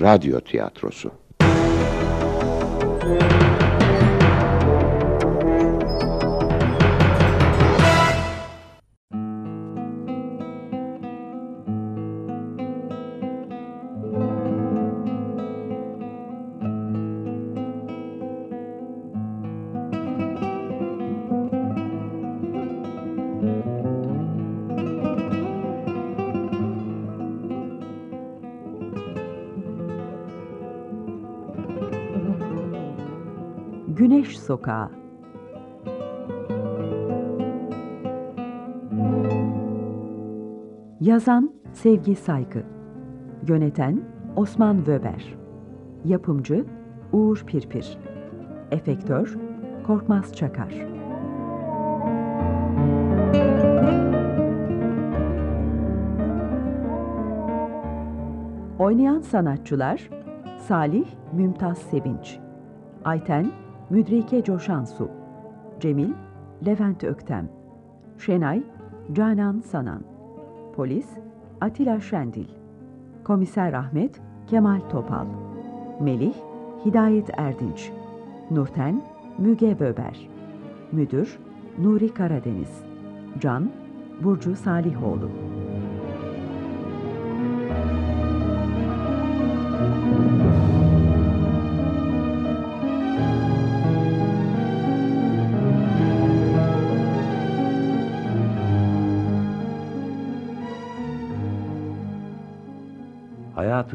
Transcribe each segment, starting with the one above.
radyo tiyatrosu. Sokağı. Yazan Sevgi Saygı. Yöneten Osman Wöber Yapımcı Uğur Pirpir. Efektör Korkmaz Çakar. Oynayan sanatçılar Salih Mümtaz Sevinç Ayten Müdrike Coşansu Cemil Levent Öktem Şenay Canan Sanan Polis Atilla Şendil Komiser Ahmet Kemal Topal Melih Hidayet Erdinç Nurten Müge Böber Müdür Nuri Karadeniz Can Burcu Salihoğlu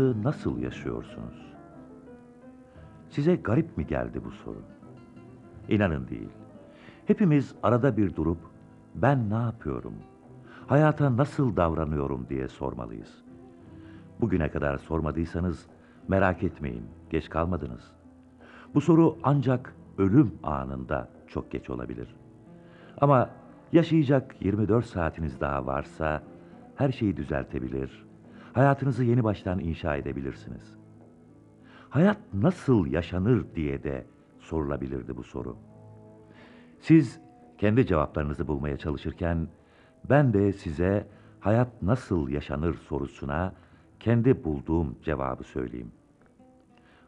Hayatı nasıl yaşıyorsunuz? Size garip mi geldi bu soru? İnanın değil. Hepimiz arada bir durup ben ne yapıyorum? Hayata nasıl davranıyorum diye sormalıyız. Bugüne kadar sormadıysanız merak etmeyin, geç kalmadınız. Bu soru ancak ölüm anında çok geç olabilir. Ama yaşayacak 24 saatiniz daha varsa her şeyi düzeltebilir, hayatınızı yeni baştan inşa edebilirsiniz. Hayat nasıl yaşanır diye de sorulabilirdi bu soru. Siz kendi cevaplarınızı bulmaya çalışırken ben de size hayat nasıl yaşanır sorusuna kendi bulduğum cevabı söyleyeyim.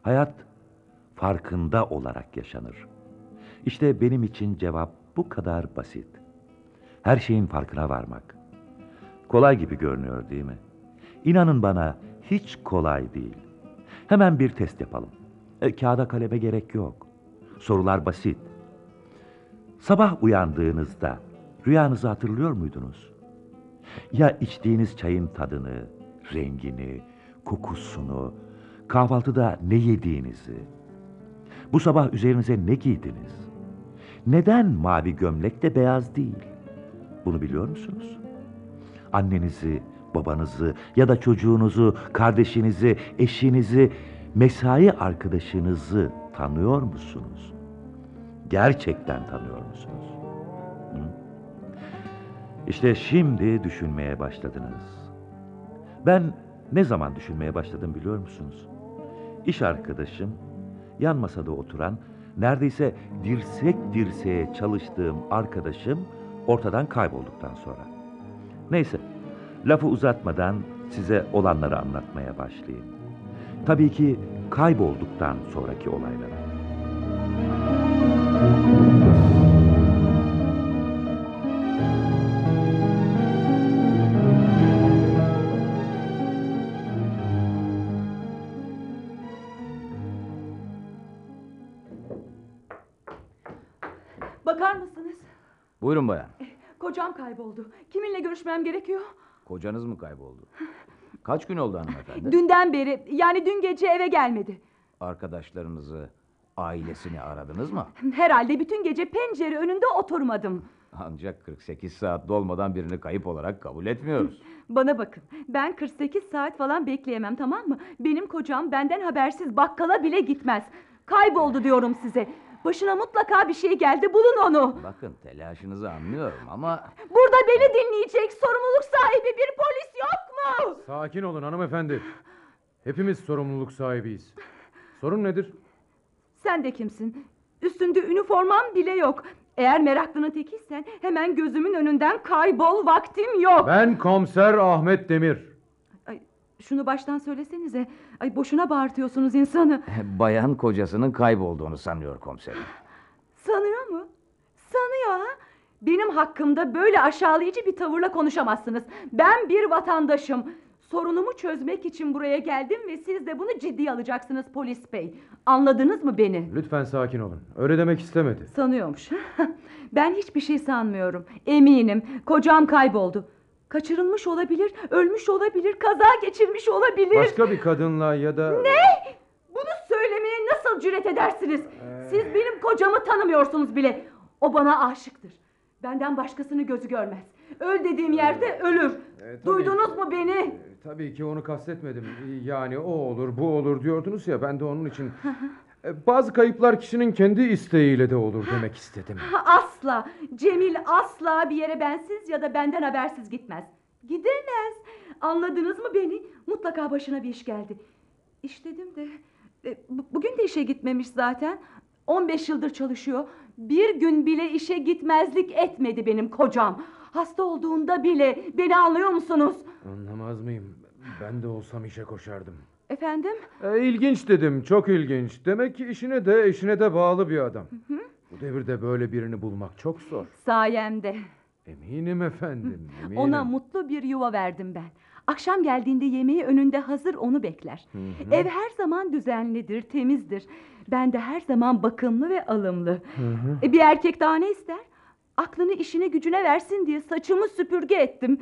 Hayat farkında olarak yaşanır. İşte benim için cevap bu kadar basit. Her şeyin farkına varmak. Kolay gibi görünüyor değil mi? İnanın bana hiç kolay değil. Hemen bir test yapalım. E, kağıda kaleme gerek yok. Sorular basit. Sabah uyandığınızda rüyanızı hatırlıyor muydunuz? Ya içtiğiniz çayın tadını, rengini, kokusunu, kahvaltıda ne yediğinizi, bu sabah üzerinize ne giydiniz? Neden mavi gömlek de beyaz değil? Bunu biliyor musunuz? Annenizi, babanızı ya da çocuğunuzu, kardeşinizi, eşinizi, mesai arkadaşınızı tanıyor musunuz? Gerçekten tanıyor musunuz? Hı? İşte şimdi düşünmeye başladınız. Ben ne zaman düşünmeye başladım biliyor musunuz? İş arkadaşım, yan masada oturan, neredeyse dirsek dirseğe çalıştığım arkadaşım ortadan kaybolduktan sonra. Neyse, lafı uzatmadan size olanları anlatmaya başlayayım. Tabii ki kaybolduktan sonraki olayları. Bakar mısınız? Buyurun bayan. Kocam kayboldu. Kiminle görüşmem gerekiyor? Kocanız mı kayboldu? Kaç gün oldu hanımefendi? Dünden beri, yani dün gece eve gelmedi. Arkadaşlarınızı, ailesini aradınız mı? Herhalde bütün gece pencere önünde oturmadım. Ancak 48 saat dolmadan birini kayıp olarak kabul etmiyoruz. Bana bakın, ben 48 saat falan bekleyemem tamam mı? Benim kocam benden habersiz bakkala bile gitmez. Kayboldu diyorum size. Başına mutlaka bir şey geldi, bulun onu. Bakın telaşınızı anlıyorum ama... Burada beni dinleyecek sorumluluk sahibi bir polis yok mu? Sakin olun hanımefendi. Hepimiz sorumluluk sahibiyiz. Sorun nedir? Sen de kimsin? Üstünde üniformam bile yok. Eğer meraklının tekiysen hemen gözümün önünden kaybol vaktim yok. Ben komiser Ahmet Demir. Şunu baştan söylesenize. Ay boşuna bağırtıyorsunuz insanı. Bayan kocasının kaybolduğunu sanıyor komiserim. Sanıyor mu? Sanıyor ha? Benim hakkımda böyle aşağılayıcı bir tavırla konuşamazsınız. Ben bir vatandaşım. Sorunumu çözmek için buraya geldim ve siz de bunu ciddiye alacaksınız polis bey. Anladınız mı beni? Lütfen sakin olun. Öyle demek istemedi. Sanıyormuş. ben hiçbir şey sanmıyorum. Eminim. Kocam kayboldu. Kaçırılmış olabilir, ölmüş olabilir, kaza geçirmiş olabilir. Başka bir kadınla ya da... Ne? Bunu söylemeye nasıl cüret edersiniz? Siz benim kocamı tanımıyorsunuz bile. O bana aşıktır. Benden başkasını gözü görmez. Öl dediğim yerde ölür. tabii. Duydunuz mu beni? Ee, Tabii ki onu kastetmedim. Yani o olur, bu olur diyordunuz ya ben de onun için... Ee, Bazı kayıplar kişinin kendi isteğiyle de olur demek istedim. Asla. Cemil asla bir yere bensiz ya da benden habersiz gitmez. Gidemez. Anladınız mı beni? Mutlaka başına bir iş geldi. İş dedim de e, bu- bugün de işe gitmemiş zaten. 15 yıldır çalışıyor. Bir gün bile işe gitmezlik etmedi benim kocam. Hasta olduğunda bile beni anlıyor musunuz? Anlamaz mıyım? Ben de olsam işe koşardım. Efendim? E, ilginç dedim, çok ilginç. Demek ki işine de eşine de bağlı bir adam. Bu devirde böyle birini bulmak çok zor. Sayemde. Eminim efendim, eminim. Ona mutlu bir yuva verdim ben. Akşam geldiğinde yemeği önünde hazır onu bekler. Ev her zaman düzenlidir, temizdir. Ben de her zaman bakımlı ve alımlı. E, bir erkek daha ne ister? Aklını işine gücüne versin diye saçımı süpürge ettim.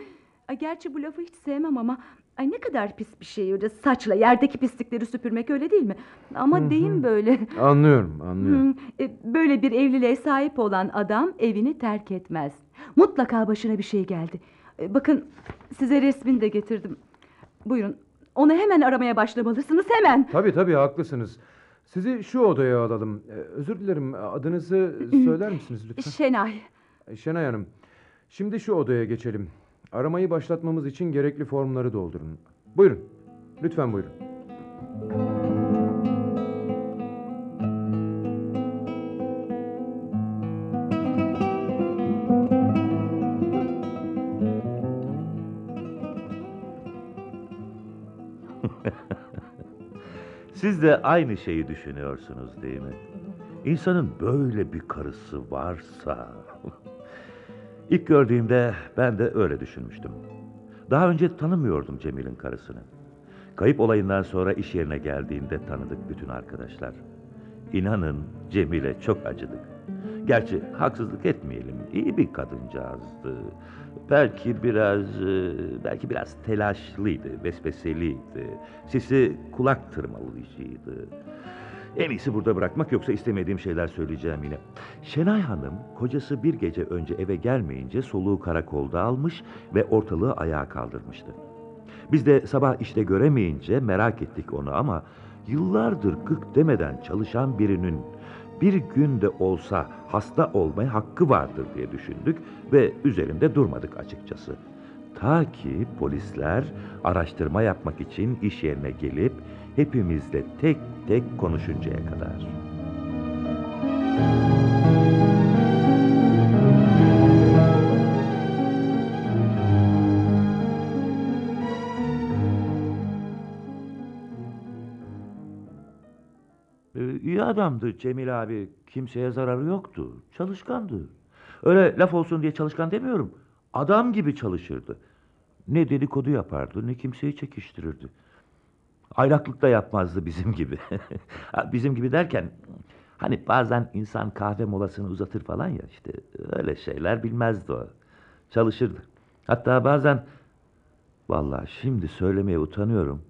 Ay, gerçi bu lafı hiç sevmem ama... Ay ne kadar pis bir şey öyle saçla yerdeki pislikleri süpürmek öyle değil mi? Ama deyim böyle. Anlıyorum, anlıyorum. Hı, e, Böyle bir evliliğe sahip olan adam evini terk etmez. Mutlaka başına bir şey geldi. E, Bakın size resmini de getirdim. Buyurun. Onu hemen aramaya başlamalısınız hemen. Tabii tabii haklısınız. Sizi şu odaya alalım. Ee, özür dilerim, adınızı söyler misiniz lütfen? Şenay. Şenay Hanım, şimdi şu odaya geçelim. Aramayı başlatmamız için gerekli formları doldurun. Buyurun, lütfen buyurun. Siz de aynı şeyi düşünüyorsunuz değil mi? İnsanın böyle bir karısı varsa... İlk gördüğümde ben de öyle düşünmüştüm. Daha önce tanımıyordum Cemil'in karısını. Kayıp olayından sonra iş yerine geldiğinde tanıdık bütün arkadaşlar. İnanın Cemil'e çok acıdık. Gerçi haksızlık etmeyelim. iyi bir kadıncağızdı. Belki biraz e, belki biraz telaşlıydı, vesveseliydi. Sesi kulak tırmalayıcıydı. En iyisi burada bırakmak yoksa istemediğim şeyler söyleyeceğim yine. Şenay Hanım kocası bir gece önce eve gelmeyince soluğu karakolda almış ve ortalığı ayağa kaldırmıştı. Biz de sabah işte göremeyince merak ettik onu ama yıllardır gık demeden çalışan birinin bir günde olsa hasta olmaya hakkı vardır diye düşündük ve üzerinde durmadık açıkçası. Ta ki polisler araştırma yapmak için iş yerine gelip hepimizle tek tek konuşuncaya kadar. Ee, İyi adamdı Cemil abi. Kimseye zararı yoktu. Çalışkandı. Öyle laf olsun diye çalışkan demiyorum. Adam gibi çalışırdı. Ne dedikodu yapardı ne kimseyi çekiştirirdi. Aylaklık da yapmazdı bizim gibi. Bizim gibi derken hani bazen insan kahve molasını uzatır falan ya işte öyle şeyler bilmezdi o. Çalışırdı. Hatta bazen vallahi şimdi söylemeye utanıyorum.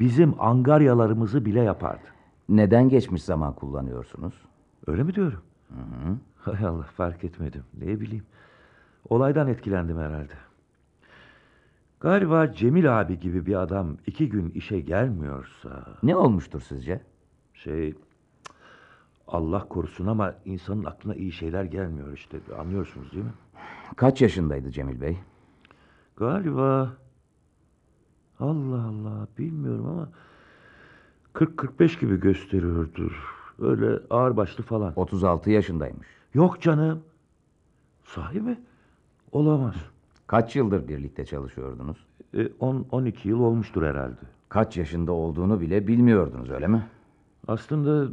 Bizim angaryalarımızı bile yapardı. Neden geçmiş zaman kullanıyorsunuz? Öyle mi diyorum? Hay Allah fark etmedim. Ne bileyim. Olaydan etkilendim herhalde. Galiba Cemil abi gibi bir adam iki gün işe gelmiyorsa... Ne olmuştur sizce? Şey... Allah korusun ama insanın aklına iyi şeyler gelmiyor işte. Anlıyorsunuz değil mi? Kaç yaşındaydı Cemil Bey? Galiba... Allah Allah bilmiyorum ama... 40-45 gibi gösteriyordur. Öyle ağırbaşlı falan. 36 yaşındaymış. Yok canım. Sahi mi? Olamaz. Kaç yıldır birlikte çalışıyordunuz? E, 10-12 yıl olmuştur herhalde. Kaç yaşında olduğunu bile bilmiyordunuz öyle mi? Aslında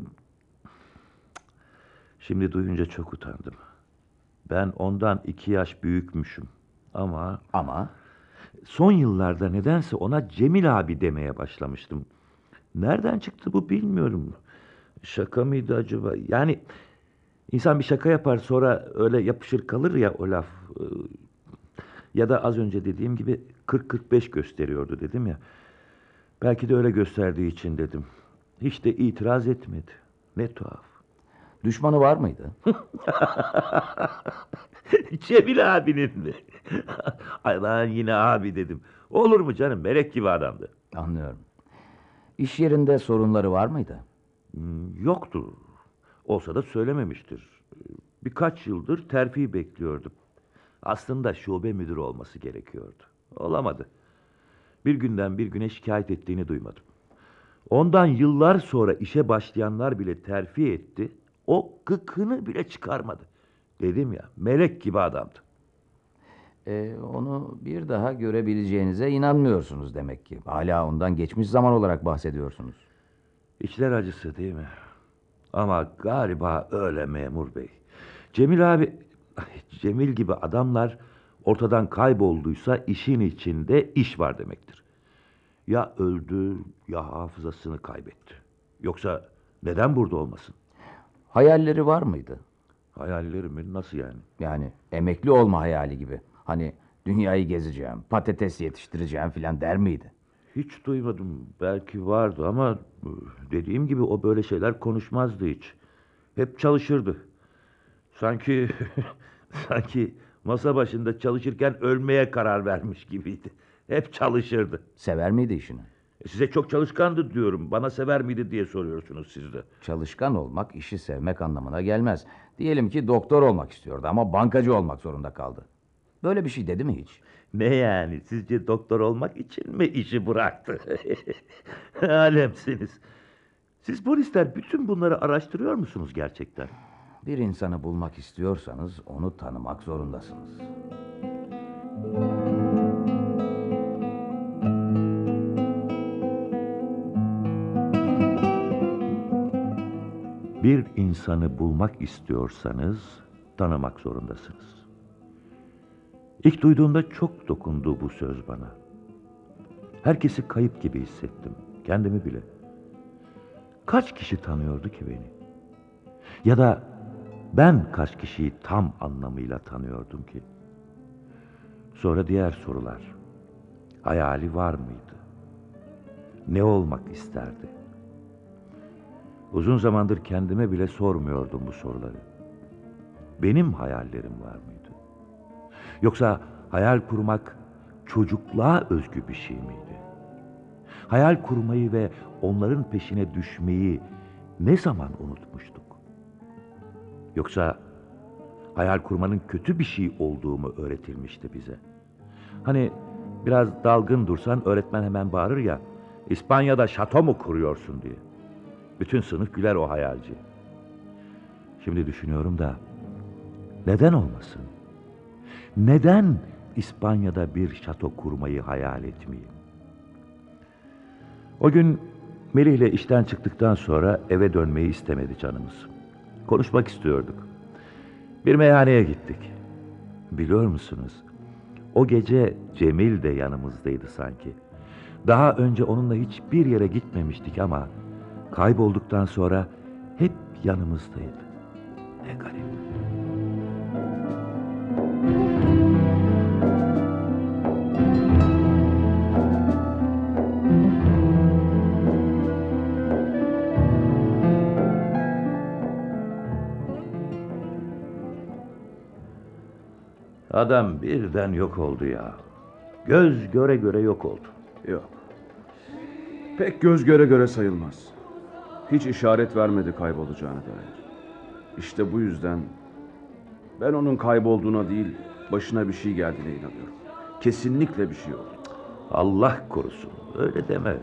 şimdi duyunca çok utandım. Ben ondan iki yaş büyükmüşüm. Ama Ama son yıllarda nedense ona Cemil abi demeye başlamıştım. Nereden çıktı bu bilmiyorum. Şaka mıydı acaba? Yani insan bir şaka yapar sonra öyle yapışır kalır ya o laf. Ya da az önce dediğim gibi 40-45 gösteriyordu dedim ya. Belki de öyle gösterdiği için dedim. Hiç de itiraz etmedi. Ne tuhaf. düşmanı var mıydı? Cemil abinin mi? Ay lan yine abi dedim. Olur mu canım melek gibi adamdı. Anlıyorum. İş yerinde sorunları var mıydı? Hmm, Yoktu. Olsa da söylememiştir. Birkaç yıldır terfi bekliyordum. Aslında şube müdürü olması gerekiyordu. Olamadı. Bir günden bir güne şikayet ettiğini duymadım. Ondan yıllar sonra işe başlayanlar bile terfi etti. O gıkını bile çıkarmadı. Dedim ya melek gibi adamdı. Ee, onu bir daha görebileceğinize inanmıyorsunuz demek ki. Hala ondan geçmiş zaman olarak bahsediyorsunuz. İçler acısı değil mi? Ama galiba öyle memur bey. Cemil abi, Cemil gibi adamlar ortadan kaybolduysa işin içinde iş var demektir. Ya öldü ya hafızasını kaybetti. Yoksa neden burada olmasın? Hayalleri var mıydı? Hayallerimin nasıl yani? Yani emekli olma hayali gibi. Hani dünyayı gezeceğim, patates yetiştireceğim filan der miydi? Hiç duymadım. Belki vardı ama e, dediğim gibi o böyle şeyler konuşmazdı hiç. Hep çalışırdı. Sanki sanki masa başında çalışırken ölmeye karar vermiş gibiydi. Hep çalışırdı. Sever miydi işini? E, Size çok çalışkandı diyorum. Bana sever miydi diye soruyorsunuz siz de. Çalışkan olmak işi sevmek anlamına gelmez. Diyelim ki doktor olmak istiyordu ama bankacı olmak zorunda kaldı. Böyle bir şey dedi mi hiç? Ne yani? Sizce doktor olmak için mi işi bıraktı? Alemsiniz. Siz polisler bütün bunları araştırıyor musunuz gerçekten? Bir insanı bulmak istiyorsanız onu tanımak zorundasınız. Bir insanı bulmak istiyorsanız tanımak zorundasınız. İlk duyduğumda çok dokundu bu söz bana. Herkesi kayıp gibi hissettim, kendimi bile. Kaç kişi tanıyordu ki beni? Ya da ben kaç kişiyi tam anlamıyla tanıyordum ki? Sonra diğer sorular. Hayali var mıydı? Ne olmak isterdi? Uzun zamandır kendime bile sormuyordum bu soruları. Benim hayallerim var mıydı? Yoksa hayal kurmak çocukluğa özgü bir şey miydi? Hayal kurmayı ve onların peşine düşmeyi ne zaman unutmuştuk? Yoksa hayal kurmanın kötü bir şey olduğu mu öğretilmişti bize? Hani biraz dalgın dursan öğretmen hemen bağırır ya, İspanya'da şato mu kuruyorsun diye. Bütün sınıf güler o hayalci. Şimdi düşünüyorum da neden olmasın? Neden İspanya'da bir şato kurmayı hayal etmeyeyim? O gün Melih ile işten çıktıktan sonra eve dönmeyi istemedi canımız. Konuşmak istiyorduk. Bir meyhaneye gittik. Biliyor musunuz? O gece Cemil de yanımızdaydı sanki. Daha önce onunla hiçbir yere gitmemiştik ama kaybolduktan sonra hep yanımızdaydı. Ne garip. Adam birden yok oldu ya. Göz göre göre yok oldu. Yok. Pek göz göre göre sayılmaz. Hiç işaret vermedi kaybolacağına dair. İşte bu yüzden ben onun kaybolduğuna değil, başına bir şey geldiğine inanıyorum. Kesinlikle bir şey oldu. Allah korusun. Öyle deme.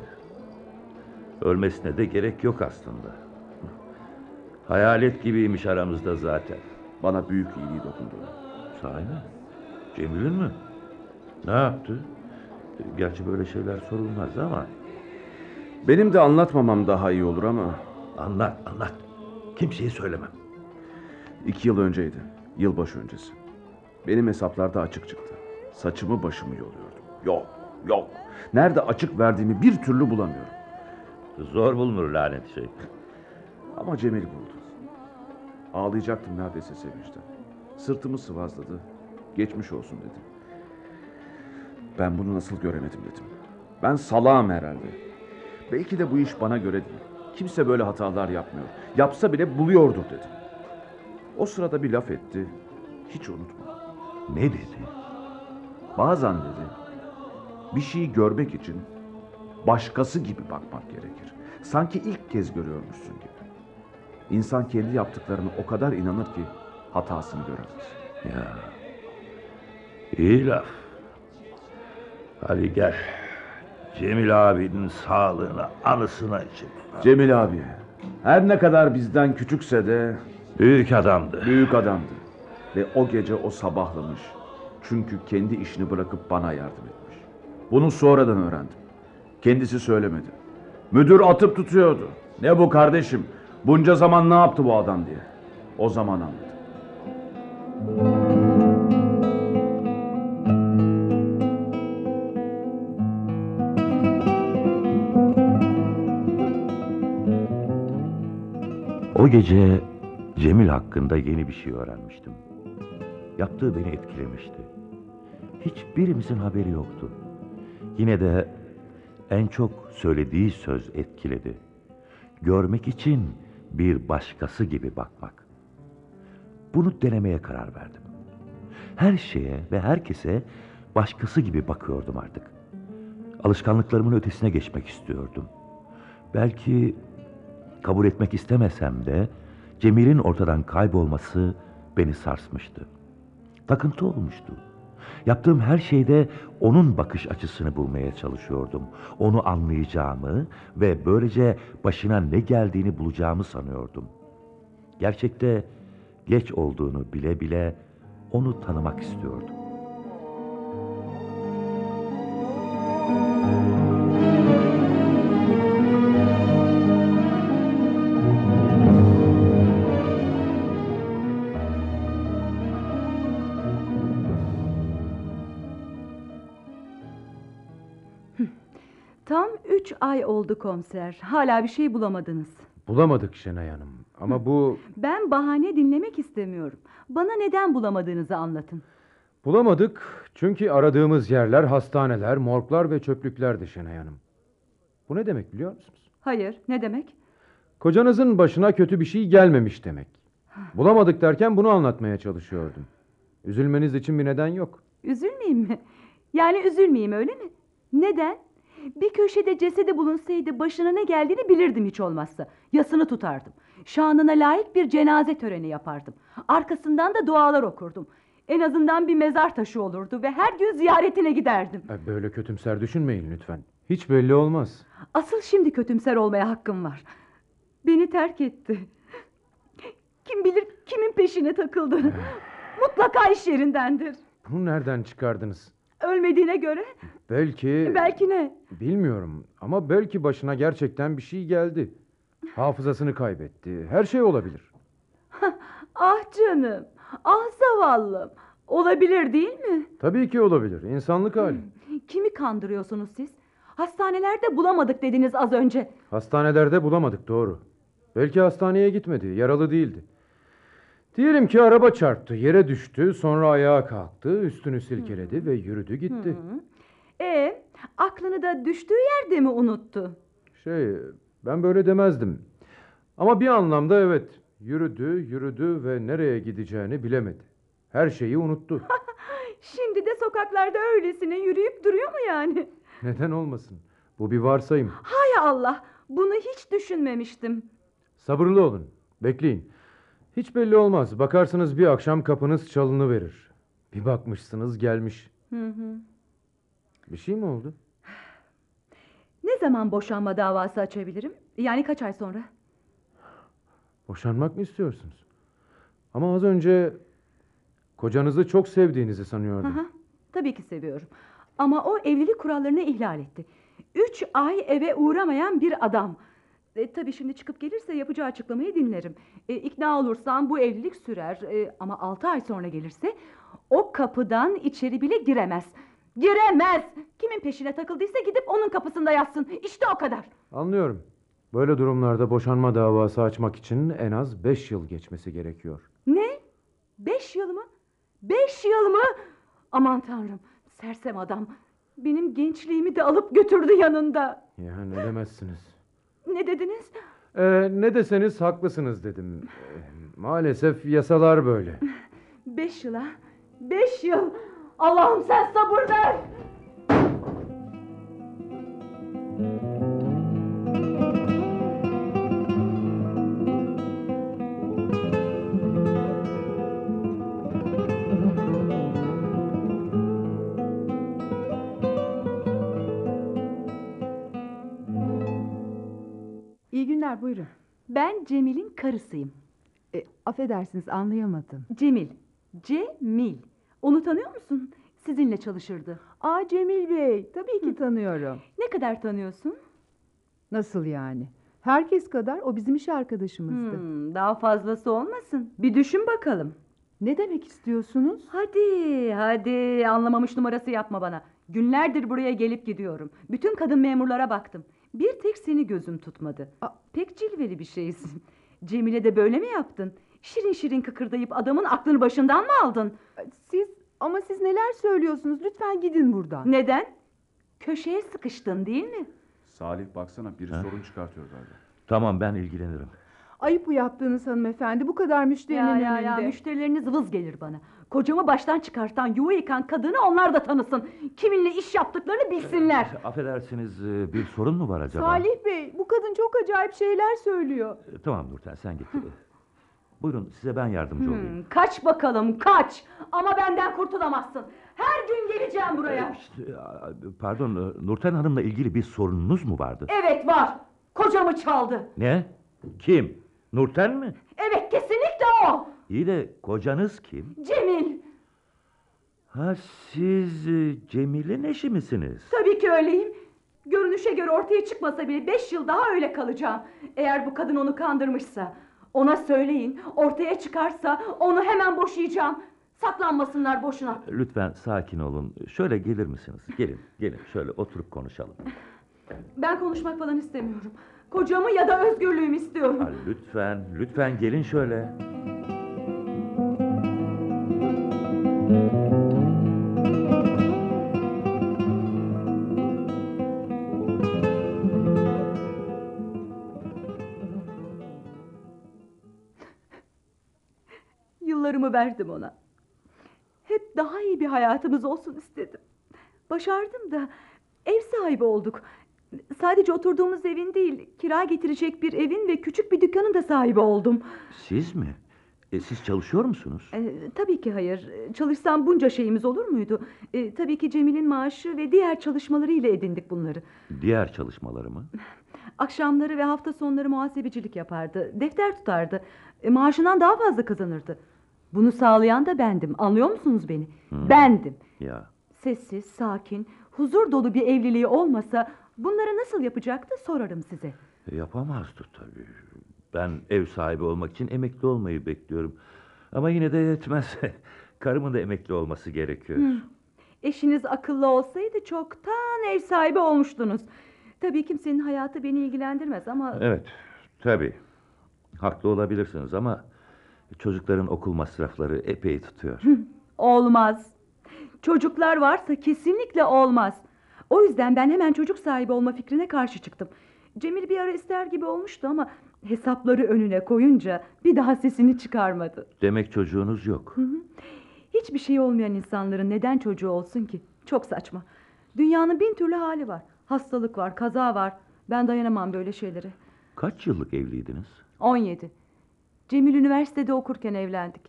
Ölmesine de gerek yok aslında. Hayalet gibiymiş aramızda zaten. Bana büyük iyiliği dokundu. Sahi mi? Cemil'in mi? Ne yaptı? Gerçi böyle şeyler sorulmaz ama Benim de anlatmamam daha iyi olur ama anlat anlat. Kimseye söylemem. iki yıl önceydi. Yılbaşı öncesi. Benim hesaplarda açık çıktı. Saçımı başımı yoluyordum. Yok, yok. Nerede açık verdiğimi bir türlü bulamıyorum. Zor bulunur lanet şey. Ama Cemil buldu. Ağlayacaktım neredeyse sevinçten. Sırtımı sıvazladı. Geçmiş olsun dedi. Ben bunu nasıl göremedim dedim. Ben salağım herhalde. Belki de bu iş bana göre değil. Kimse böyle hatalar yapmıyor. Yapsa bile buluyordur dedim. O sırada bir laf etti. Hiç unutma. Ne dedi? Bazen dedi. Bir şeyi görmek için başkası gibi bakmak gerekir. Sanki ilk kez görüyormuşsun gibi. İnsan kendi yaptıklarını o kadar inanır ki hatasını göremez. Ya. İyi laf. Hadi gel. Cemil abinin sağlığına, anısına için. Cemil abi her ne kadar bizden küçükse de Büyük adamdı. büyük adamdı. Ve o gece o sabahlamış. Çünkü kendi işini bırakıp bana yardım etmiş. Bunu sonradan öğrendim. Kendisi söylemedi. Müdür atıp tutuyordu. Ne bu kardeşim? Bunca zaman ne yaptı bu adam diye. O zaman anladım. O gece Cemil hakkında yeni bir şey öğrenmiştim. Yaptığı beni etkilemişti. Hiçbirimizin haberi yoktu. Yine de en çok söylediği söz etkiledi. Görmek için bir başkası gibi bakmak. Bunu denemeye karar verdim. Her şeye ve herkese başkası gibi bakıyordum artık. Alışkanlıklarımın ötesine geçmek istiyordum. Belki kabul etmek istemesem de Cemil'in ortadan kaybolması beni sarsmıştı. Takıntı olmuştu. Yaptığım her şeyde onun bakış açısını bulmaya çalışıyordum. Onu anlayacağımı ve böylece başına ne geldiğini bulacağımı sanıyordum. Gerçekte geç olduğunu bile bile onu tanımak istiyordum. Üç ay oldu komiser. Hala bir şey bulamadınız. Bulamadık Şenay Hanım. Ama bu Ben bahane dinlemek istemiyorum. Bana neden bulamadığınızı anlatın. bulamadık çünkü aradığımız yerler hastaneler, morglar ve çöplüklerdi Şenay Hanım. Bu ne demek biliyor musunuz? Hayır, ne demek? Kocanızın başına kötü bir şey gelmemiş demek. Bulamadık derken bunu anlatmaya çalışıyordum. Üzülmeniz için bir neden yok. Üzülmeyeyim mi? Yani üzülmeyeyim öyle mi? Neden? Bir köşede cesedi bulunsaydı başına ne geldiğini bilirdim hiç olmazsa. Yasını tutardım. Şanına layık bir cenaze töreni yapardım. Arkasından da dualar okurdum. En azından bir mezar taşı olurdu ve her gün ziyaretine giderdim. E, Böyle kötümser düşünmeyin lütfen. Hiç belli olmaz. Asıl şimdi kötümser olmaya hakkım var. Beni terk etti. Kim bilir kimin peşine takıldı. Mutlaka iş yerindendir. Bunu nereden çıkardınız? Ölmediğine göre Belki... belki ne? Bilmiyorum ama belki başına gerçekten bir şey geldi. Hafızasını kaybetti. Her şey olabilir. Ah canım, ah zavallım. Olabilir değil mi? Tabii ki olabilir. İnsanlık hali. Kimi kandırıyorsunuz siz? Hastanelerde bulamadık dediniz az önce. Hastanelerde bulamadık doğru. Belki hastaneye gitmedi. Yaralı değildi. Diyelim ki araba çarptı. Yere düştü. Sonra ayağa kalktı. Üstünü silkeledi ve yürüdü gitti. E, aklını da düştüğü yerde mi unuttu? Şey ben böyle demezdim. Ama bir anlamda evet. Yürüdü, yürüdü ve nereye gideceğini bilemedi. Her şeyi unuttu. Şimdi de sokaklarda öylesine yürüyüp duruyor mu yani? Neden olmasın? Bu bir varsayım. Hay Allah, bunu hiç düşünmemiştim. Sabırlı olun. Bekleyin. Hiç belli olmaz. Bakarsınız bir akşam kapınız çalını verir. Bir bakmışsınız gelmiş. Hı hı. Bir şey mi oldu? Ne zaman boşanma davası açabilirim? Yani kaç ay sonra? Boşanmak mı istiyorsunuz? Ama az önce kocanızı çok sevdiğinizi sanıyordum. Hı hı. Tabii ki seviyorum. Ama o evlilik kurallarını ihlal etti. Üç ay eve uğramayan bir adam. E, tabii şimdi çıkıp gelirse yapacağı açıklamayı dinlerim. E, ikna olursam bu evlilik sürer. E, ama altı ay sonra gelirse o kapıdan içeri bile giremez. Giremez. Kimin peşine takıldıysa gidip onun kapısında yatsın. İşte o kadar. Anlıyorum. Böyle durumlarda boşanma davası açmak için en az beş yıl geçmesi gerekiyor. Ne? Beş yıl mı? Beş yıl mı? Aman tanrım. Sersem adam. Benim gençliğimi de alıp götürdü yanında. Ya ne demezsiniz. Ne dediniz? Ee, ne deseniz haklısınız dedim. Ee, maalesef yasalar böyle. Beş yıl ha? Beş yıl. Allah'ım sen sabır ver. Günler buyurun. Ben Cemil'in karısıyım. E, affedersiniz anlayamadım. Cemil. Cemil. Onu tanıyor musun? Sizinle çalışırdı. Aa Cemil Bey tabii ki tanıyorum. Ne kadar tanıyorsun? Nasıl yani? Herkes kadar o bizim iş arkadaşımızdı. Hmm, daha fazlası olmasın. Bir düşün bakalım. Ne demek istiyorsunuz? Hadi hadi anlamamış numarası yapma bana. Günlerdir buraya gelip gidiyorum. Bütün kadın memurlara baktım. Bir tek seni gözüm tutmadı. Aa. Pek cilveli bir şeysin. Cemile de böyle mi yaptın? Şirin şirin kıkırdayıp adamın aklını başından mı aldın? Siz ama siz neler söylüyorsunuz? Lütfen gidin buradan. Neden? Köşeye sıkıştın değil mi? Salih baksana biri Ha? sorun çıkartıyor galiba. Tamam ben ilgilenirim. Ayıp bu yaptığınız hanımefendi. Bu kadar müşterinin Ya ya ya müşterileriniz vız gelir bana. Kocamı baştan çıkartan, yuva yıkan kadını onlar da tanısın. Kiminle iş yaptıklarını bilsinler. Affedersiniz e, bir sorun mu var acaba? Salih Bey bu kadın çok acayip şeyler söylüyor. E, Tamam Nurten sen git. E, Buyurun size ben yardımcı olayım. Hmm, kaç bakalım kaç. Ama benden kurtulamazsın. Her gün geleceğim buraya. İşte, a, pardon e, Nurten Hanım'la ilgili bir sorununuz mu vardı? Evet var. Kocamı çaldı. Ne? Kim? Nurten mi? Evet kesinlikle o. İyi de kocanız kim? Cemil. Ha siz e, Cemil'in eşi misiniz? Tabii ki öyleyim. Görünüşe göre ortaya çıkmasa bile beş yıl daha öyle kalacağım. Eğer bu kadın onu kandırmışsa. Ona söyleyin. Ortaya çıkarsa onu hemen boşayacağım. Saklanmasınlar boşuna. Lütfen sakin olun. Şöyle gelir misiniz? Gelin, gelin. Şöyle oturup konuşalım. Ben konuşmak falan istemiyorum. Kocamı ya da özgürlüğümü istiyorum. Ha, lütfen, lütfen gelin şöyle. Yıllarımı verdim ona. Hep daha iyi bir hayatımız olsun istedim. Başardım da ev sahibi olduk. Sadece oturduğumuz evin değil, kira getirecek bir evin ve küçük bir dükkanın da sahibi oldum. Siz mi? E, siz çalışıyor musunuz? Ee, tabii ki hayır. Çalışsam bunca şeyimiz olur muydu? Ee, tabii ki Cemil'in maaşı ve diğer çalışmaları ile edindik bunları. Diğer çalışmaları mı? Akşamları ve hafta sonları muhasebecilik yapardı. Defter tutardı. E, maaşından daha fazla kazanırdı. Bunu sağlayan da bendim. Anlıyor musunuz beni? Bendim. Ya, Sessiz, sakin, huzur dolu bir evliliği olmasa bunları nasıl yapacaktı sorarım size. e, yapamazdı tabii. Ben ev sahibi olmak için emekli olmayı bekliyorum. Ama yine de yetmez. Karımın da emekli olması gerekiyor. Eşiniz akıllı olsaydı çoktan ev sahibi olmuştunuz. Tabii kimsenin hayatı beni ilgilendirmez ama... Evet, tabii. Haklı olabilirsiniz ama çocukların okul masrafları epey tutuyor. Olmaz. Çocuklar varsa kesinlikle olmaz. O yüzden ben hemen çocuk sahibi olma fikrine karşı çıktım. Cemil bir ara ister gibi olmuştu ama hesapları önüne koyunca bir daha sesini çıkarmadı. Demek çocuğunuz yok. Hiçbir şey olmayan insanların neden çocuğu olsun ki? Çok saçma. Dünyanın bin türlü hali var. Hastalık var, kaza var. Ben dayanamam böyle şeylere. Kaç yıllık evliydiniz? 17. Cemil üniversitede okurken evlendik.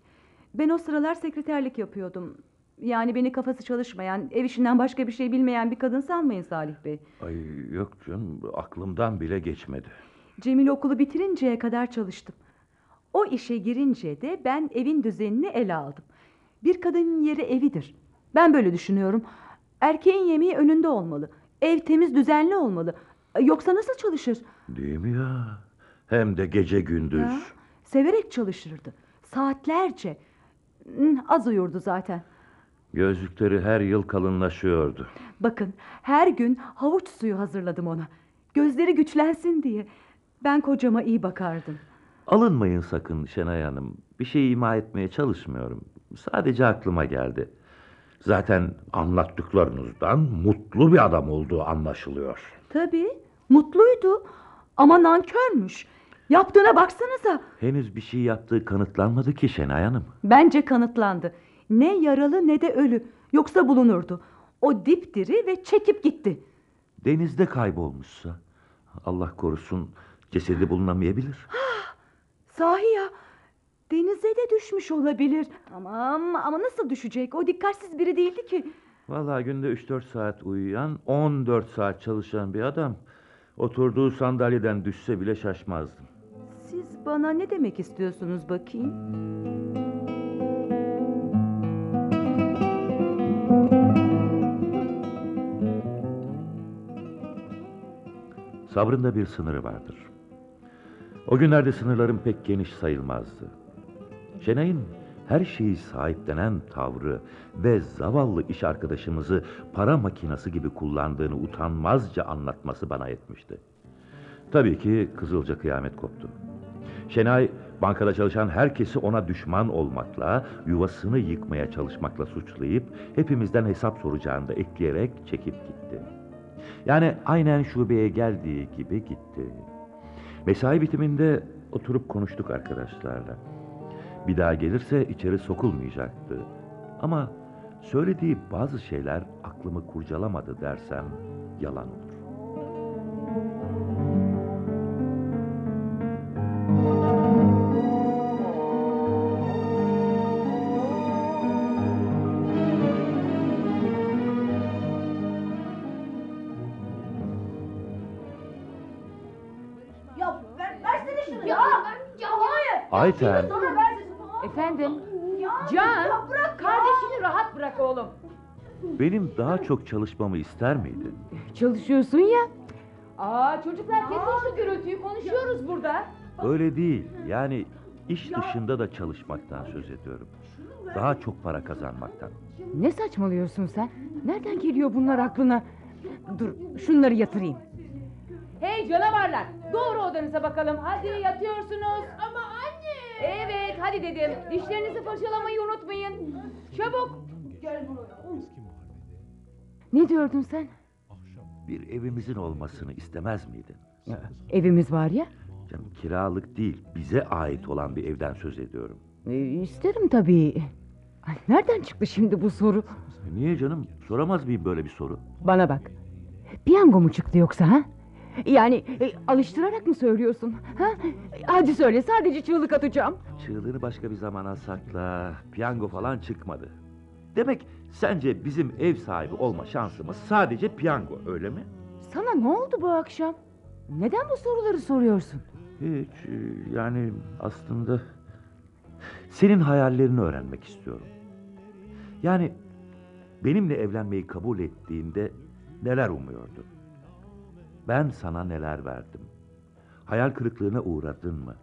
Ben o sıralar sekreterlik yapıyordum. Yani beni kafası çalışmayan, ev işinden başka bir şey bilmeyen bir kadın sanmayın Salih Bey. Ay yok canım aklımdan bile geçmedi. Cemil okulu bitirinceye kadar çalıştım. O işe girince de ben evin düzenini ele aldım. Bir kadının yeri evidir. Ben böyle düşünüyorum. Erkeğin yemeği önünde olmalı. Ev temiz düzenli olmalı. Yoksa nasıl çalışır? Değil mi ya? Hem de gece gündüz. Ya, severek çalışırdı. Saatlerce. Hmm, Az uyurdu zaten. Gözlükleri her yıl kalınlaşıyordu. Bakın her gün havuç suyu hazırladım ona. Gözleri güçlensin diye. Ben kocama iyi bakardım. Alınmayın sakın Şenay Hanım. Bir şey ima etmeye çalışmıyorum. Sadece aklıma geldi. Zaten anlattıklarınızdan mutlu bir adam olduğu anlaşılıyor. Tabii mutluydu ama nankörmüş. Yaptığına baksanıza. Henüz bir şey yaptığı kanıtlanmadı ki Şenay Hanım. Bence kanıtlandı. Ne yaralı ne de ölü. Yoksa bulunurdu. O dipdiri ve çekip gitti. Denizde kaybolmuşsa Allah korusun cesedi bulunamayabilir. Sahi ya. Denize de düşmüş olabilir. Aman ama nasıl düşecek? O dikkatsiz biri değildi ki. Vallahi günde 3-4 saat uyuyan, 14 saat çalışan bir adam. Oturduğu sandalyeden düşse bile şaşmazdım. Siz bana ne demek istiyorsunuz bakayım? Sabrın da bir sınırı vardır. O günlerde sınırlarım pek geniş sayılmazdı. Şenay'ın her şeyi sahiplenen tavrı ve zavallı iş arkadaşımızı para makinası gibi kullandığını utanmazca anlatması bana yetmişti. Tabii ki Kızılca kıyamet koptu. Şenay bankada çalışan herkesi ona düşman olmakla, yuvasını yıkmaya çalışmakla suçlayıp hepimizden hesap soracağını da ekleyerek çekip gitti. Yani aynen şubeye geldiği gibi gitti. Mesai bitiminde oturup konuştuk arkadaşlarla. Bir daha gelirse içeri sokulmayacaktı. Ama söylediği bazı şeyler aklımı kurcalamadı dersem yalan olur. Ayten, Efendim? Can, kardeşini rahat bırak oğlum. benim daha çok çalışmamı ister miydin? Çalışıyorsun ya. Aa çocuklar kesin şu gürültüyü konuşuyoruz burada. Öyle değil. Yani iş dışında da çalışmaktan söz ediyorum. Daha çok para kazanmaktan. Ne saçmalıyorsun sen? Nereden geliyor bunlar aklına? Dur şunları yatırayım. Hey canavarlar doğru odanıza bakalım. Hadi yatıyorsunuz. Ama. Evet hadi dedim. Dişlerinizi fırçalamayı unutmayın. Çabuk. Ne diyordun sen? Bir evimizin olmasını istemez miydin? Evimiz var ya. Canım kiralık değil, bize ait olan bir evden söz ediyorum. E, isterim tabii. Ay, nereden çıktı şimdi bu soru? E Niye canım? Soramaz mıyım böyle bir soru? Bana bak. Piyango mu çıktı yoksa ha? Yani e, alıştırarak mı söylüyorsun? Ha? Hadi söyle sadece çığlık atacağım. Çığlığını başka bir zamana sakla. Piyango falan çıkmadı. Demek sence bizim ev sahibi olma şansımız sadece piyango öyle mi? Sana ne oldu bu akşam? Neden bu soruları soruyorsun? Hiç e, yani aslında senin hayallerini öğrenmek istiyorum. Yani benimle evlenmeyi kabul ettiğinde neler umuyordun? Ben sana neler verdim? Hayal kırıklığına uğradın mı?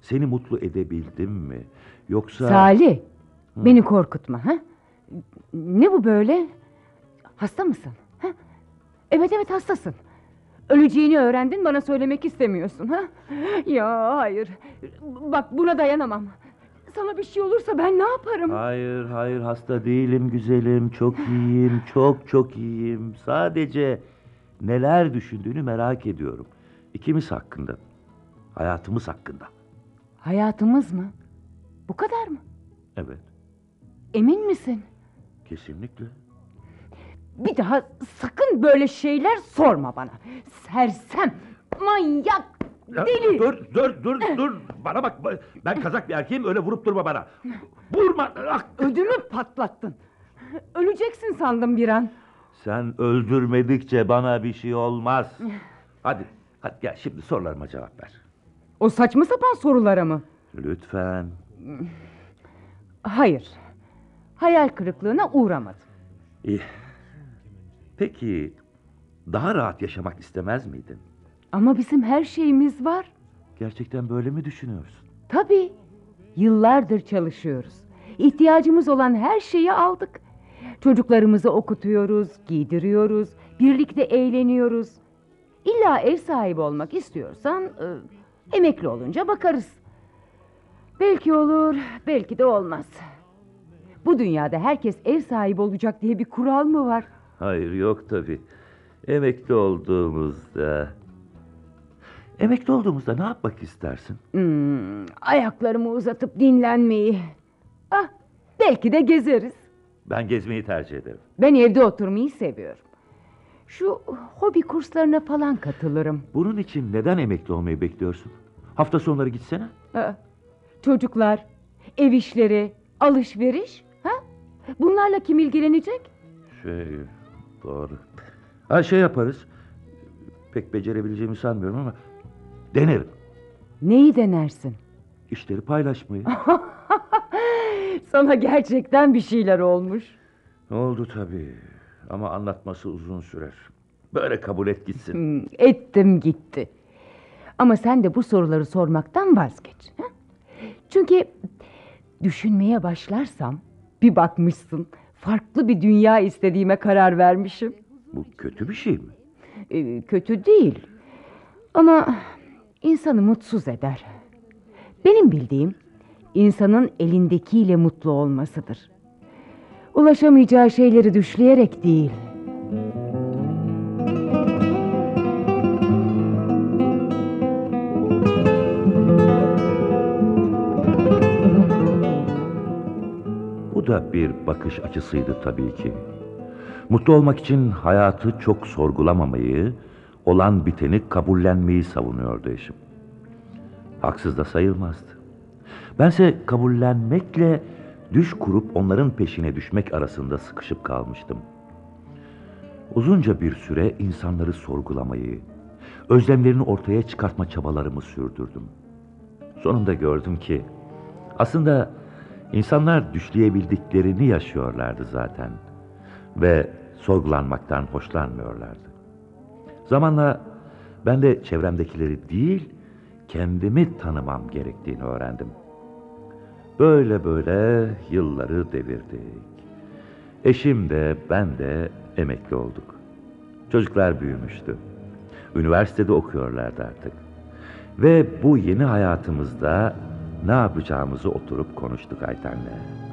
Seni mutlu edebildim mi? Yoksa... Salih, beni korkutma ha? Ne bu böyle? Hasta mısın? Ha? Evet evet hastasın. Öleceğini öğrendin bana söylemek istemiyorsun ha? Ya hayır. Bak buna dayanamam. Sana bir şey olursa ben ne yaparım? Hayır, hayır hasta değilim güzelim. Çok iyiyim, çok çok iyiyim. Sadece neler düşündüğünü merak ediyorum. İkimiz hakkında. Hayatımız hakkında. Hayatımız mı? Bu kadar mı? Evet, Emin misin? kesinlikle. Bir daha sakın böyle şeyler sorma bana. Sersem, manyak, Ya, deli. Dur, dur, dur, dur. Bana bak. Ben kazak bir erkeğim öyle vurup durma bana. Vurma. Ah! Ödümü patlattın. Öleceksin sandım bir an. Sen öldürmedikçe bana bir şey olmaz. Hadi, hadi gel şimdi sorularıma cevap ver. O saçma sapan sorulara mı? Lütfen. Hayır. Hayal kırıklığına uğramadım. İyi. Peki daha rahat yaşamak istemez miydin? Ama bizim her şeyimiz var. Gerçekten böyle mi düşünüyorsun? Tabii. Yıllardır çalışıyoruz. İhtiyacımız olan her şeyi aldık. Çocuklarımızı okutuyoruz, giydiriyoruz, birlikte eğleniyoruz. İlla ev sahibi olmak istiyorsan e, emekli olunca bakarız. Belki olur, belki de olmaz. Bu dünyada herkes ev sahibi olacak diye bir kural mı var? Hayır yok tabii. Emekli olduğumuzda... Emekli olduğumuzda ne yapmak istersin? Hmm, ayaklarımı uzatıp dinlenmeyi. Ah, belki de gezeriz. Ben gezmeyi tercih ederim. Ben evde oturmayı seviyorum. Şu hobi kurslarına falan katılırım. Bunun için neden emekli olmayı bekliyorsun? Hafta sonları gitsene. Aa, çocuklar, ev işleri, alışveriş, ha? Bunlarla kim ilgilenecek? Şey, doğru. Ha şey yaparız. Pek becerebileceğimi sanmıyorum ama denerim. Neyi denersin? İşleri paylaşmayı. Sana gerçekten bir şeyler olmuş. Oldu tabii. Ama anlatması uzun sürer. Böyle kabul et gitsin. Hmm, ettim gitti. Ama sen de bu soruları sormaktan vazgeç. ha? Çünkü düşünmeye başlarsam bir bakmışsın farklı bir dünya istediğime karar vermişim. Bu kötü bir şey mi? Ee, kötü değil. Ama insanı mutsuz eder. Benim bildiğim insanın elindekiyle mutlu olmasıdır. Ulaşamayacağı şeyleri düşleyerek değil. Bu da bir bakış açısıydı tabii ki. Mutlu olmak için hayatı çok sorgulamamayı, olan biteni kabullenmeyi savunuyordu eşim. Haksız da sayılmazdı. Bense kabullenmekle düş kurup onların peşine düşmek arasında sıkışıp kalmıştım. Uzunca bir süre insanları sorgulamayı, özlemlerini ortaya çıkartma çabalarımı sürdürdüm. Sonunda gördüm ki aslında insanlar düşleyebildiklerini yaşıyorlardı zaten ve sorgulanmaktan hoşlanmıyorlardı. Zamanla ben de çevremdekileri değil, kendimi tanımam gerektiğini öğrendim. Böyle böyle yılları devirdik. Eşim de ben de emekli olduk. Çocuklar büyümüştü. Üniversitede okuyorlardı artık. Ve bu yeni hayatımızda ne yapacağımızı oturup konuştuk Ayten'le.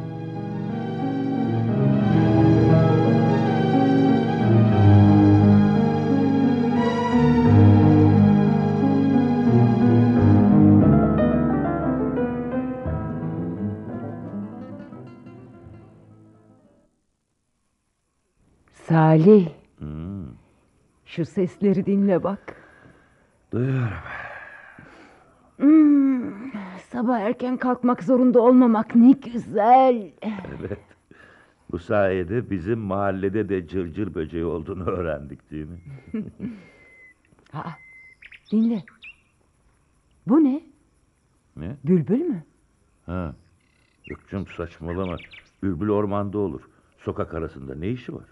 Salih, Hmm, şu sesleri dinle bak. duyuyorum. Hmm, sabah erken kalkmak zorunda olmamak ne güzel. Evet. Bu sayede bizim mahallede de cırcır böceği olduğunu öğrendik değil mi? Aa, dinle. Bu ne? Ne? Bülbül mü? Ha. Yok canım saçmalama. Bülbül ormanda olur. Sokak arasında ne işi var?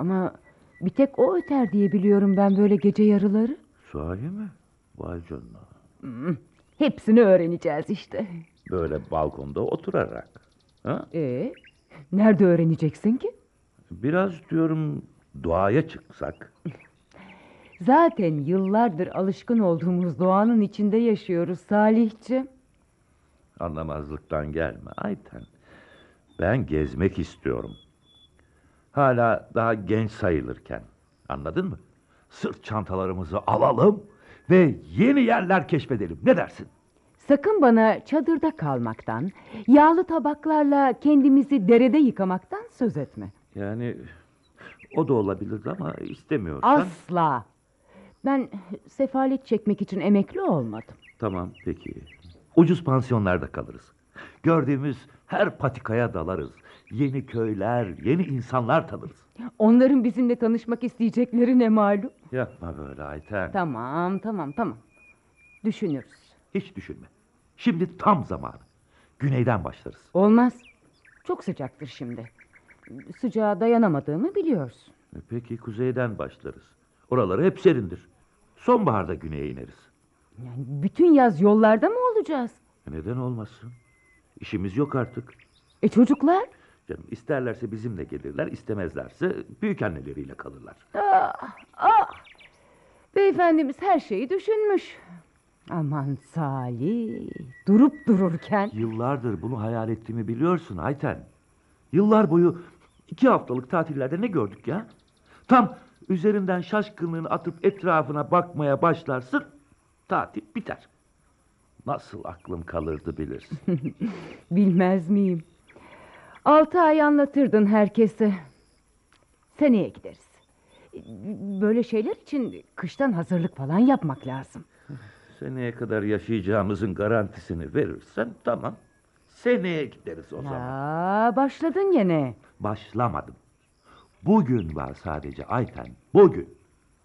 Ama bir tek o öter diye biliyorum ben böyle gece yarıları. Sahi mi? Vay canına. Hmm, hepsini öğreneceğiz işte. Böyle balkonda oturarak. Ha? Ee, nerede öğreneceksin ki? Biraz diyorum doğaya çıksak. Zaten yıllardır alışkın olduğumuz doğanın içinde yaşıyoruz Salihciğim. Anlamazlıktan gelme Ayten. Ben gezmek istiyorum. Hala daha genç sayılırken. Anladın mı? Sırt çantalarımızı alalım ve yeni yerler keşfedelim. Ne dersin? Sakın bana çadırda kalmaktan, yağlı tabaklarla kendimizi derede yıkamaktan söz etme. Yani o da olabilirdi ama istemiyorsan. Asla. Ben sefalet çekmek için emekli olmadım. Tamam peki. Ucuz pansiyonlarda kalırız. Gördüğümüz her patikaya dalarız. Yeni köyler, yeni insanlar tanırız. Onların bizimle tanışmak isteyecekleri ne malum. Yapma böyle Ayten. Tamam, tamam, tamam. Düşünürüz. Hiç düşünme. Şimdi tam zamanı. Güneyden başlarız. Olmaz. Çok sıcaktır şimdi. Sıcağa dayanamadığımı biliyorsun. E Peki kuzeyden başlarız. Oraları hep serindir. Sonbaharda güneye ineriz. Yani bütün yaz yollarda mı olacağız? E Neden olmasın? İşimiz yok artık. E çocuklar? Canım isterlerse bizimle gelirler, istemezlerse büyük anneleriyle kalırlar. Ah, ah. Beyefendimiz her şeyi düşünmüş. Aman Salih, durup dururken... Yıllardır bunu hayal ettiğimi biliyorsun Ayten. Yıllar boyu iki haftalık tatillerde ne gördük ya? Tam üzerinden şaşkınlığını atıp etrafına bakmaya başlarsın, tatil biter. Nasıl aklım kalırdı bilirsin. Bilmez miyim? Altı ay anlatırdın herkese. Seneye gideriz. Böyle şeyler için kıştan hazırlık falan yapmak lazım. Seneye kadar yaşayacağımızın garantisini verirsen tamam. Seneye gideriz o zaman. Aa, başladın gene. Başlamadım. Bugün var sadece Ayten. Bugün.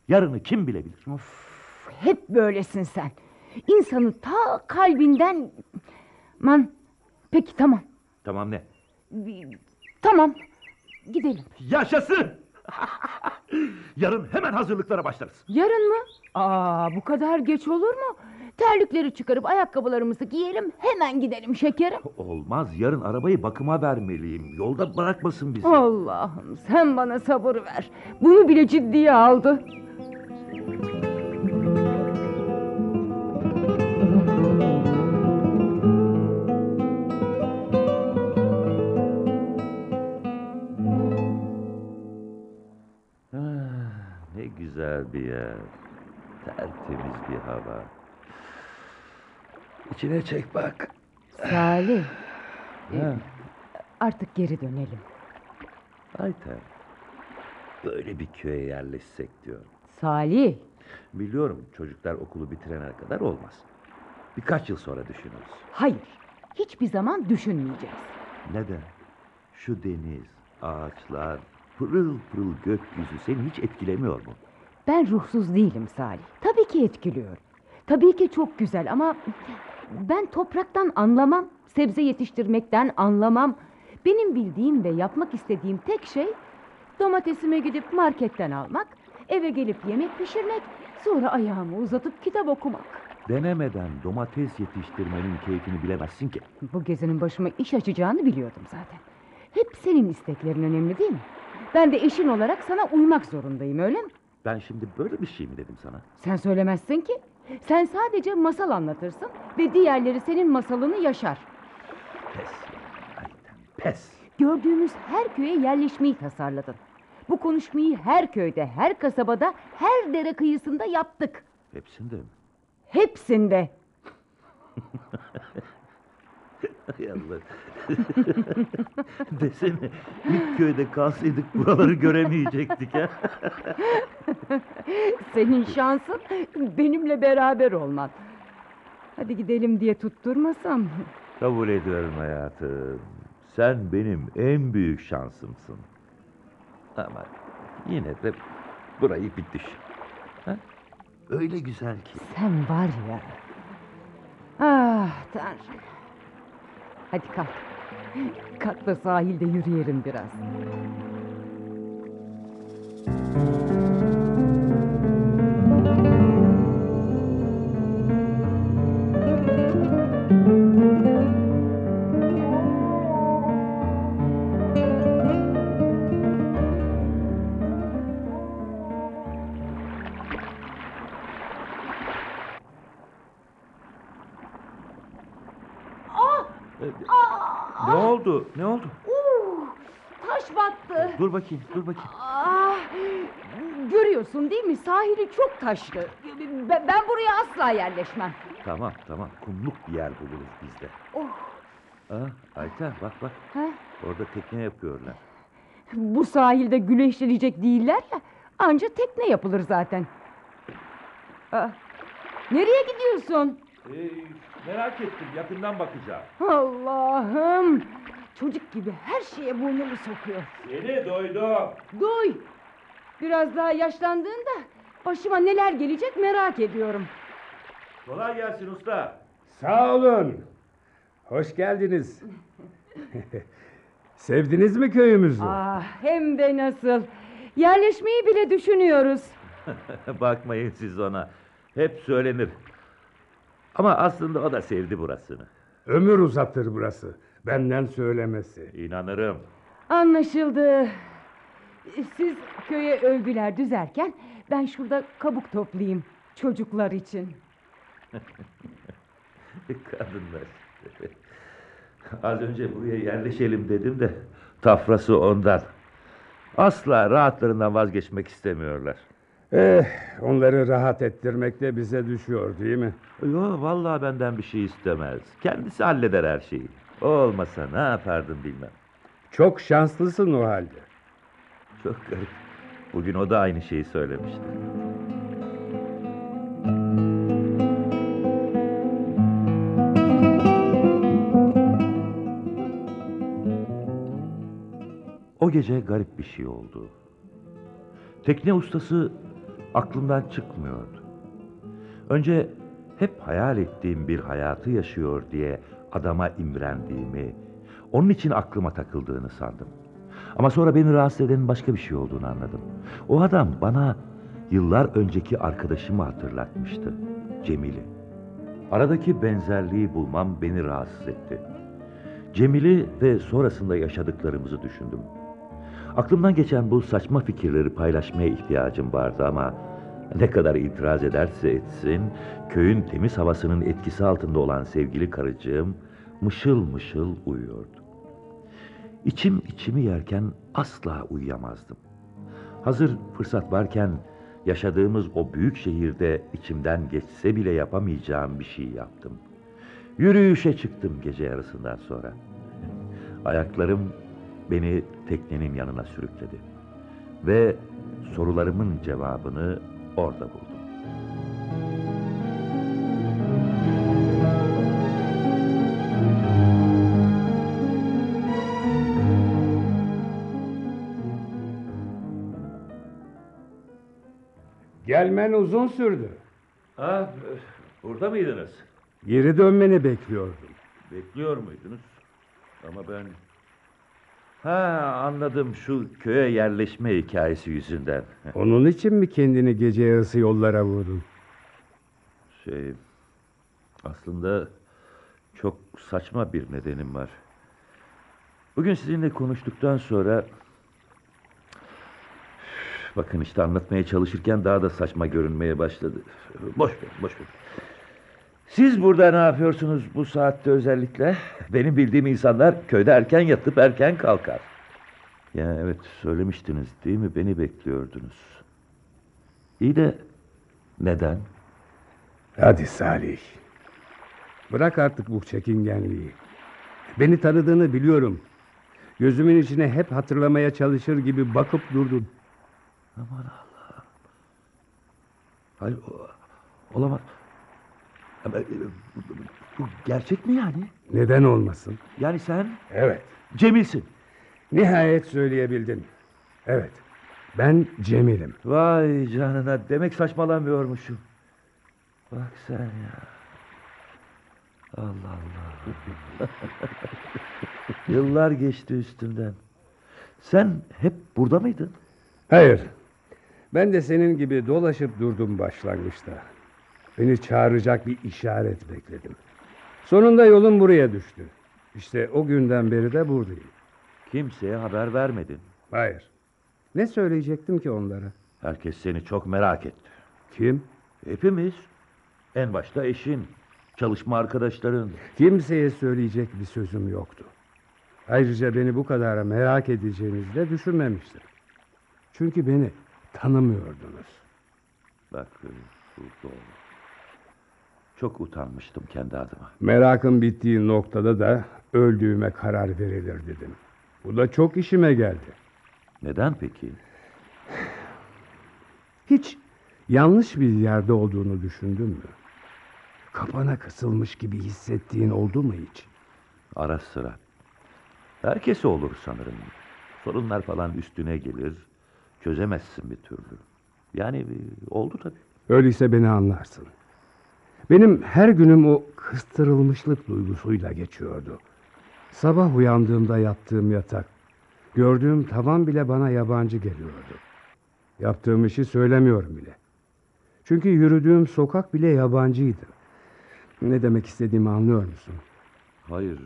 Yarını kim bilebilir? Of, hep böylesin sen. İnsanı ta kalbinden... Man, peki tamam. Tamam ne? Tamam, gidelim. Yaşasın! Yarın hemen hazırlıklara başlarız. Yarın mı? Aa, bu kadar geç olur mu? Terlikleri çıkarıp ayakkabılarımızı giyelim, hemen gidelim şekerim. Olmaz. Yarın arabayı bakıma vermeliyim. Yolda bırakmasın bizi. Allah'ım sen bana sabır ver. Bunu bile ciddiye aldı. Güzel bir yer. Tertemiz bir hava. İçine çek bak. Salih, Ha, artık geri dönelim. Ayten. Böyle bir köye yerleşsek diyorum. Salih, Biliyorum çocuklar okulu bitirene kadar olmaz. Birkaç yıl sonra düşünürüz. hayır. Hiçbir zaman düşünmeyeceğiz. Neden? Şu deniz, ağaçlar, pırıl pırıl gökyüzü seni hiç etkilemiyor mu? Ben ruhsuz değilim Salih. Tabii ki etkiliyor. Tabii ki çok güzel ama ben topraktan anlamam, sebze yetiştirmekten anlamam. Benim bildiğim ve yapmak istediğim tek şey domatesime gidip marketten almak, eve gelip yemek pişirmek, sonra ayağımı uzatıp kitap okumak. Denemeden domates yetiştirmenin keyfini bilemezsin ki. Bu gezinin başıma iş açacağını biliyordum zaten. Hep senin isteklerin önemli değil mi? Ben de eşin olarak sana uymak zorundayım öyle mi? Ben şimdi böyle bir şey mi dedim sana? Sen söylemezsin ki. Sen sadece masal anlatırsın ve diğerleri senin masalını yaşar. Pes ya, Ayten, pes. Gördüğümüz her köye yerleşmeyi tasarladın. Bu konuşmayı her köyde, her kasabada, her dere kıyısında yaptık. Hepsinde mi? Hepsinde. Hay Allah. Desene ilk köyde kalsaydık buraları göremeyecektik ha. Senin şansın benimle beraber olman. Hadi gidelim diye tutturmasam. Kabul ediyorum hayatım. Sen benim en büyük şansımsın. Ama yine de burayı bir düşün. Ha? Öyle güzel ki. Sen var ya. Ah Tanrım. Hadi kalk. Kalk da sahilde yürüyelim biraz. Bakayım, dur bakayım. Ah, görüyorsun değil mi? Sahili çok taşlı. Ben, ben buraya asla yerleşmem. Tamam, tamam. Kumluk bir yer buluruz biz de. Oh. Aa, Ayten bak bak. Ha? Orada tekne yapıyorlar. Bu sahilde güneşlenecek değiller ya. Anca tekne yapılır zaten. Ah, nereye gidiyorsun? merak ettim. Yakından bakacağım. Allah'ım. Çocuk gibi her şeye burnunu sokuyor. Seni duydum. Duy. Biraz daha yaşlandığında başıma neler gelecek merak ediyorum. Kolay gelsin usta. Sağ olun. Hoş geldiniz. Sevdiniz mi köyümüzü? Ah hem de nasıl. Yerleşmeyi bile düşünüyoruz. Bakmayın siz ona. Hep söylenir. Ama aslında o da sevdi burasını. Ömür uzatır burası. Benden söylemesi. İnanırım. Anlaşıldı. Siz köye övgüler düzerken ben şurada kabuk toplayayım çocuklar için. Kadınlar. Az önce buraya yerleşelim dedim de tafrası ondan. Asla rahatlarından vazgeçmek istemiyorlar. Eh, onları rahat ettirmek de bize düşüyor değil mi? Yo vallahi benden bir şey istemez. Kendisi halleder her şeyi. O olmasa ne yapardım bilmem. Çok şanslısın o halde. Çok garip. Bugün o da aynı şeyi söylemişti. O gece garip bir şey oldu. Tekne ustası aklımdan çıkmıyordu. Önce hep hayal ettiğim bir hayatı yaşıyor diye adama imrendiğimi, onun için aklıma takıldığını sandım. Ama sonra beni rahatsız edenin başka bir şey olduğunu anladım. O adam bana yıllar önceki arkadaşımı hatırlatmıştı. Cemil'i. Aradaki benzerliği bulmam beni rahatsız etti. Cemil'i ve sonrasında yaşadıklarımızı düşündüm. Aklımdan geçen bu saçma fikirleri paylaşmaya ihtiyacım vardı ama ne kadar itiraz ederse etsin, köyün temiz havasının etkisi altında olan sevgili karıcığım mışıl mışıl uyuyordu. İçim içimi yerken asla uyuyamazdım. Hazır fırsat varken yaşadığımız o büyük şehirde içimden geçse bile yapamayacağım bir şey yaptım. Yürüyüşe çıktım gece yarısından sonra. Ayaklarım beni teknenin yanına sürükledi. Ve sorularımın cevabını orada buldum. Gelmen uzun sürdü. Ah, burada mıydınız? Geri dönmeni bekliyordum. Bekliyor muydunuz? Ama ben... Ha anladım şu köye yerleşme hikayesi yüzünden. Onun için mi kendini gece yarısı yollara vurdun? Şey... Aslında çok saçma bir nedenim var. Bugün sizinle konuştuktan sonra... Bakın işte anlatmaya çalışırken daha da saçma görünmeye başladı. Boş ver, boş ver. Siz burada ne yapıyorsunuz bu saatte özellikle? Benim bildiğim insanlar köyde erken yatıp erken kalkar. Ya evet söylemiştiniz değil mi? Beni bekliyordunuz. İyi de neden? Hadi Salih. Bırak artık bu çekingenliği. Beni tanıdığını biliyorum. Gözümün içine hep hatırlamaya çalışır gibi bakıp durdun. Aman Allah'ım. Hayır, o- olamaz. E, Bu gerçek mi yani? Neden olmasın? Yani sen Evet. Cemil'sin. Nihayet söyleyebildin. Evet. Ben Cemil'im. Vay canına demek saçmalamıyormuşum. Bak sen ya. Allah Allah. Yıllar geçti üstümden. Sen hep burada mıydın? Hayır. Ben de senin gibi dolaşıp durdum başlangıçta. Beni çağıracak bir işaret bekledim. Sonunda yolum buraya düştü. İşte o günden beri de buradayım. Kimseye haber vermedin. Hayır. Ne söyleyecektim ki onlara? Herkes seni çok merak etti. Kim? Hepimiz. En başta eşin, çalışma arkadaşların. Kimseye söyleyecek bir sözüm yoktu. Ayrıca beni bu kadar merak edeceğinizi de düşünmemiştim. Çünkü beni tanımıyordunuz. Bak e, bu doğru. Çok utanmıştım kendi adıma. Merakın bittiği noktada da öldüğüme karar verilir dedim. Bu da çok işime geldi. Neden peki? Hiç yanlış bir yerde olduğunu düşündün mü? Kapana kısılmış gibi hissettiğin oldu mu hiç? Ara sıra. Herkese olur sanırım. Sorunlar falan üstüne gelir. Çözemezsin bir türlü. Yani e, oldu tabii. Öyleyse beni anlarsın. Benim her günüm o kıstırılmışlık duygusuyla geçiyordu. Sabah uyandığımda yattığım yatak Gördüğüm tavan bile bana yabancı geliyordu. Yaptığım işi söylemiyorum bile. Çünkü yürüdüğüm sokak bile yabancıydı. Ne demek istediğimi anlıyor musun? Hayır,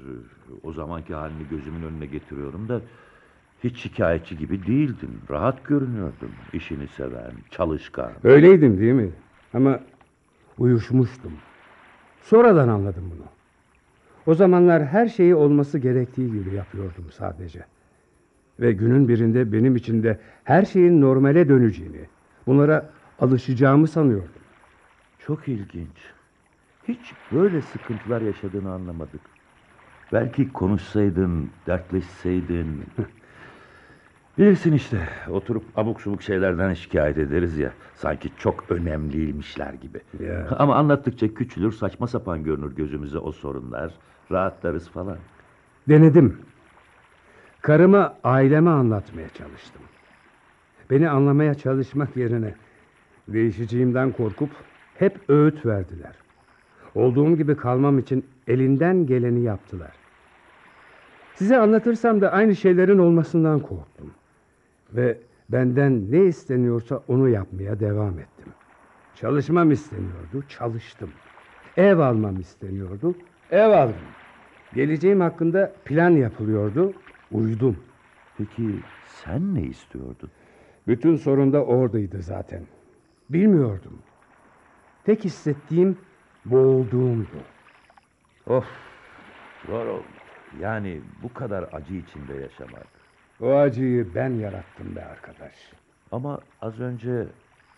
o zamanki halini gözümün önüne getiriyorum da hiç şikayetçi gibi değildin. Rahat görünüyordun. İşini seven, çalışkan. Öyleydim değil mi? Ama uyuşmuştum. Sonradan anladım bunu. O zamanlar her şeyi olması gerektiği gibi yapıyordum sadece. Ve günün birinde benim için de her şeyin normale döneceğini, bunlara alışacağımı sanıyordum. Çok ilginç. Hiç böyle sıkıntılar yaşadığını anlamadık. Belki konuşsaydın, dertleşseydin. Bilirsin işte, oturup abuk subuk şeylerden şikayet ederiz ya. Sanki çok önemliymişler gibi. Ya. Ama anlattıkça küçülür, saçma sapan görünür gözümüze o sorunlar. Rahatlarız falan. Denedim. Karıma, aileme anlatmaya çalıştım. Beni anlamaya çalışmak yerine değişeceğimden korkup hep öğüt verdiler. Olduğum gibi kalmam için elinden geleni yaptılar. Size anlatırsam da aynı şeylerin olmasından korktum. Ve benden ne isteniyorsa onu yapmaya devam ettim. Çalışmam isteniyordu, çalıştım. Ev almam isteniyordu, ev aldım. Geleceğim hakkında plan yapılıyordu, uydum. Peki sen ne istiyordun? Bütün sorun da oradaydı zaten. Bilmiyordum. Tek hissettiğim boğulduğumdu. Of, zor oldu. Yani bu kadar acı içinde yaşamak. O acıyı ben yarattım be arkadaş. Ama az önce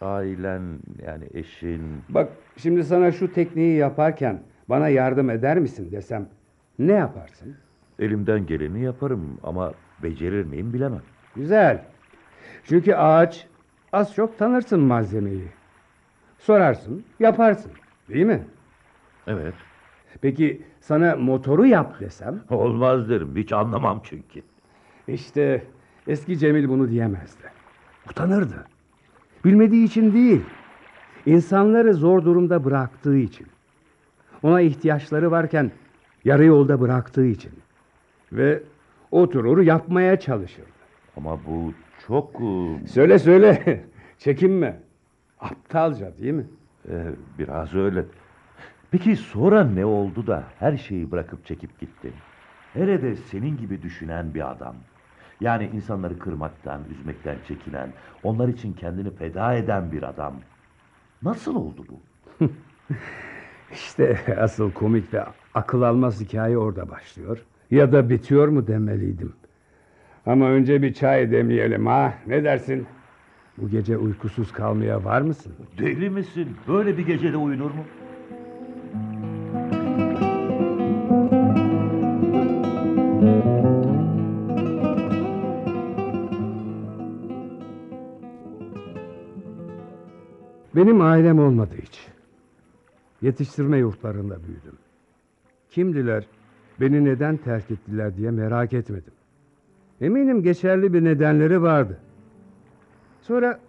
ailen yani eşin Bak şimdi sana şu tekniği yaparken bana yardım eder misin desem ne yaparsın? elimden geleni yaparım ama becerir miyim bilemem. Güzel. Çünkü ağaç az çok tanırsın malzemeyi. Sorarsın, yaparsın. Değil mi? Evet. Peki sana motoru yap desem? Olmaz derim. Hiç anlamam çünkü. İşte eski Cemil bunu diyemezdi. Utanırdı. Bilmediği için değil. İnsanları zor durumda bıraktığı için. Ona ihtiyaçları varken yarı yolda bıraktığı için. Ve oturur yapmaya çalışırdı. Ama bu çok e, Söyle söyle. Çekinme. Aptalca değil mi? e, biraz öyle. Peki sonra ne oldu da her şeyi bırakıp çekip gittin? Nerede senin gibi düşünen bir adam? Yani insanları kırmaktan, üzmekten çekinen, onlar için kendini feda eden bir adam. Nasıl oldu bu? İşte asıl komik ve akıl almaz hikaye orada başlıyor. Ya da bitiyor mu demeliydim. Ama önce bir çay demleyelim ha. Ne dersin? Bu gece uykusuz kalmaya var mısın? Deli misin? Böyle bir gecede uyunur mu? Benim ailem olmadı hiç. Yetiştirme yurtlarında büyüdüm. Kimdiler, beni neden terk ettiler diye merak etmedim. Eminim geçerli bir nedenleri vardı. Sonra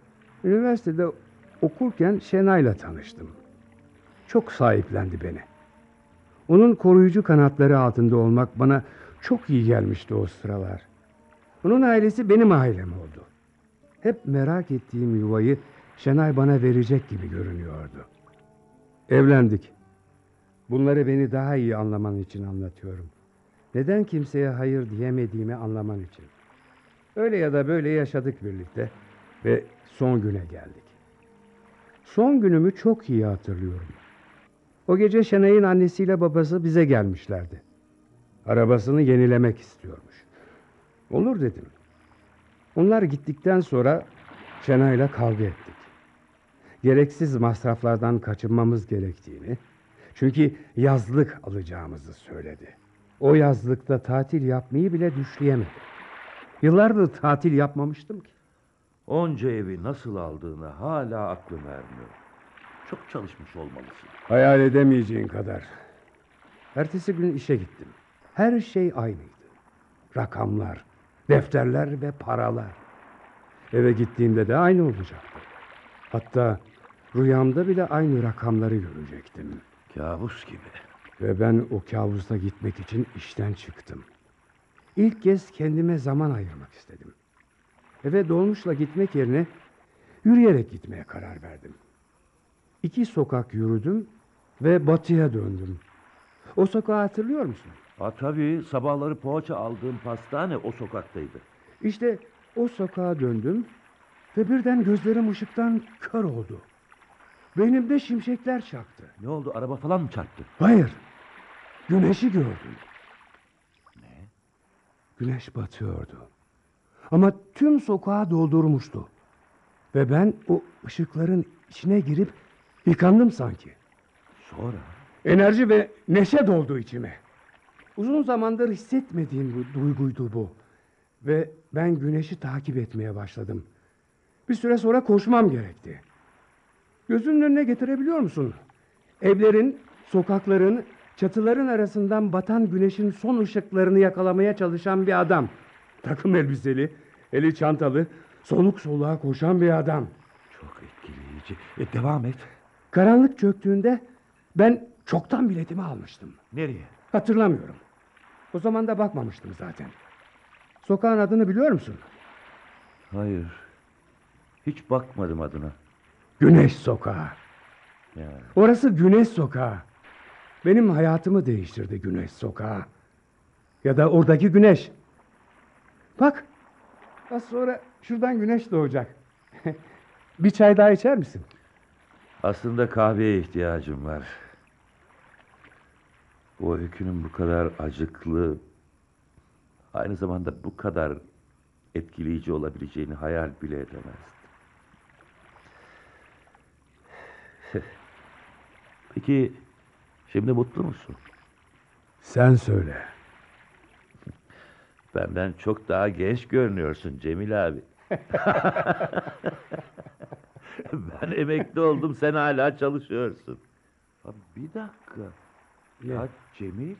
üniversitede okurken Şenay'la tanıştım. Çok sahiplendi beni. Onun koruyucu kanatları altında olmak bana çok iyi gelmişti o sıralar. Onun ailesi benim ailem oldu. Hep merak ettiğim yuvayı Şenay bana verecek gibi görünüyordu. Evlendik. Bunları beni daha iyi anlaman için anlatıyorum. Neden kimseye hayır diyemediğimi anlaman için. Öyle ya da böyle yaşadık birlikte ve son güne geldik. Son günümü çok iyi hatırlıyorum. O gece Şenay'ın annesiyle babası bize gelmişlerdi. Arabasını yenilemek istiyormuş. Olur dedim. Onlar gittikten sonra Şenay'la kavga ettik. Gereksiz masraflardan kaçınmamız gerektiğini, çünkü yazlık alacağımızı söyledi. O yazlıkta tatil yapmayı bile düşleyemedim. Yıllardır tatil yapmamıştım ki. Onca evi nasıl aldığını hala aklım ermiyor. Çok çalışmış olmalısın. Hayal edemeyeceğin kadar. Ertesi gün işe gittim. Her şey aynıydı. Rakamlar, defterler ve paralar. Eve gittiğimde de aynı olacaktı. Hatta rüyamda bile aynı rakamları görecektim. Kabus gibi. Ve ben o kabusa gitmek için işten çıktım. ilk kez kendime zaman ayırmak istedim. Eve dolmuşla gitmek yerine yürüyerek gitmeye karar verdim. İki sokak yürüdüm ve batıya döndüm. O sokağı hatırlıyor musun? Ha tabii sabahları poğaça aldığım pastane o sokaktaydı. İşte o sokağa döndüm ve birden gözlerim ışıktan kör oldu. Beynimde şimşekler çaktı. Ne oldu araba falan mı çarptı? Hayır, güneşi gördüm. Ne? Güneş batıyordu. Ama tüm sokağı doldurmuştu. Ve ben o ışıkların içine girip yıkandım sanki. Sonra? Enerji ve neşe doldu içime. Uzun zamandır hissetmediğim bu duyguydu bu. Ve ben güneşi takip etmeye başladım. Bir süre sonra koşmam gerekti. Gözünün önüne getirebiliyor musun? Evlerin, sokakların, çatıların arasından batan güneşin son ışıklarını yakalamaya çalışan bir adam. Takım elbiseli, eli çantalı, soluk soluğa koşan bir adam. Çok etkileyici. E, devam et. Karanlık çöktüğünde ben çoktan biletimi almıştım. Nereye? Hatırlamıyorum. O zaman da bakmamıştım zaten. Sokağın adını biliyor musun? Hayır. Hiç bakmadım adına. Güneş Sokağı. Ya. Orası Güneş Sokağı. Benim hayatımı değiştirdi Güneş Sokağı. Ya da oradaki güneş. Bak. Az sonra şuradan güneş doğacak. bir çay daha içer misin? Aslında kahveye ihtiyacım var. Bu öykünün bu kadar acıklı, aynı zamanda bu kadar etkileyici olabileceğini hayal bile edemezdim. Peki şimdi mutlu musun? Sen söyle. Benden çok daha genç görünüyorsun Cemil abi. ben emekli oldum sen hala çalışıyorsun. Bir dakika. Ya Cemil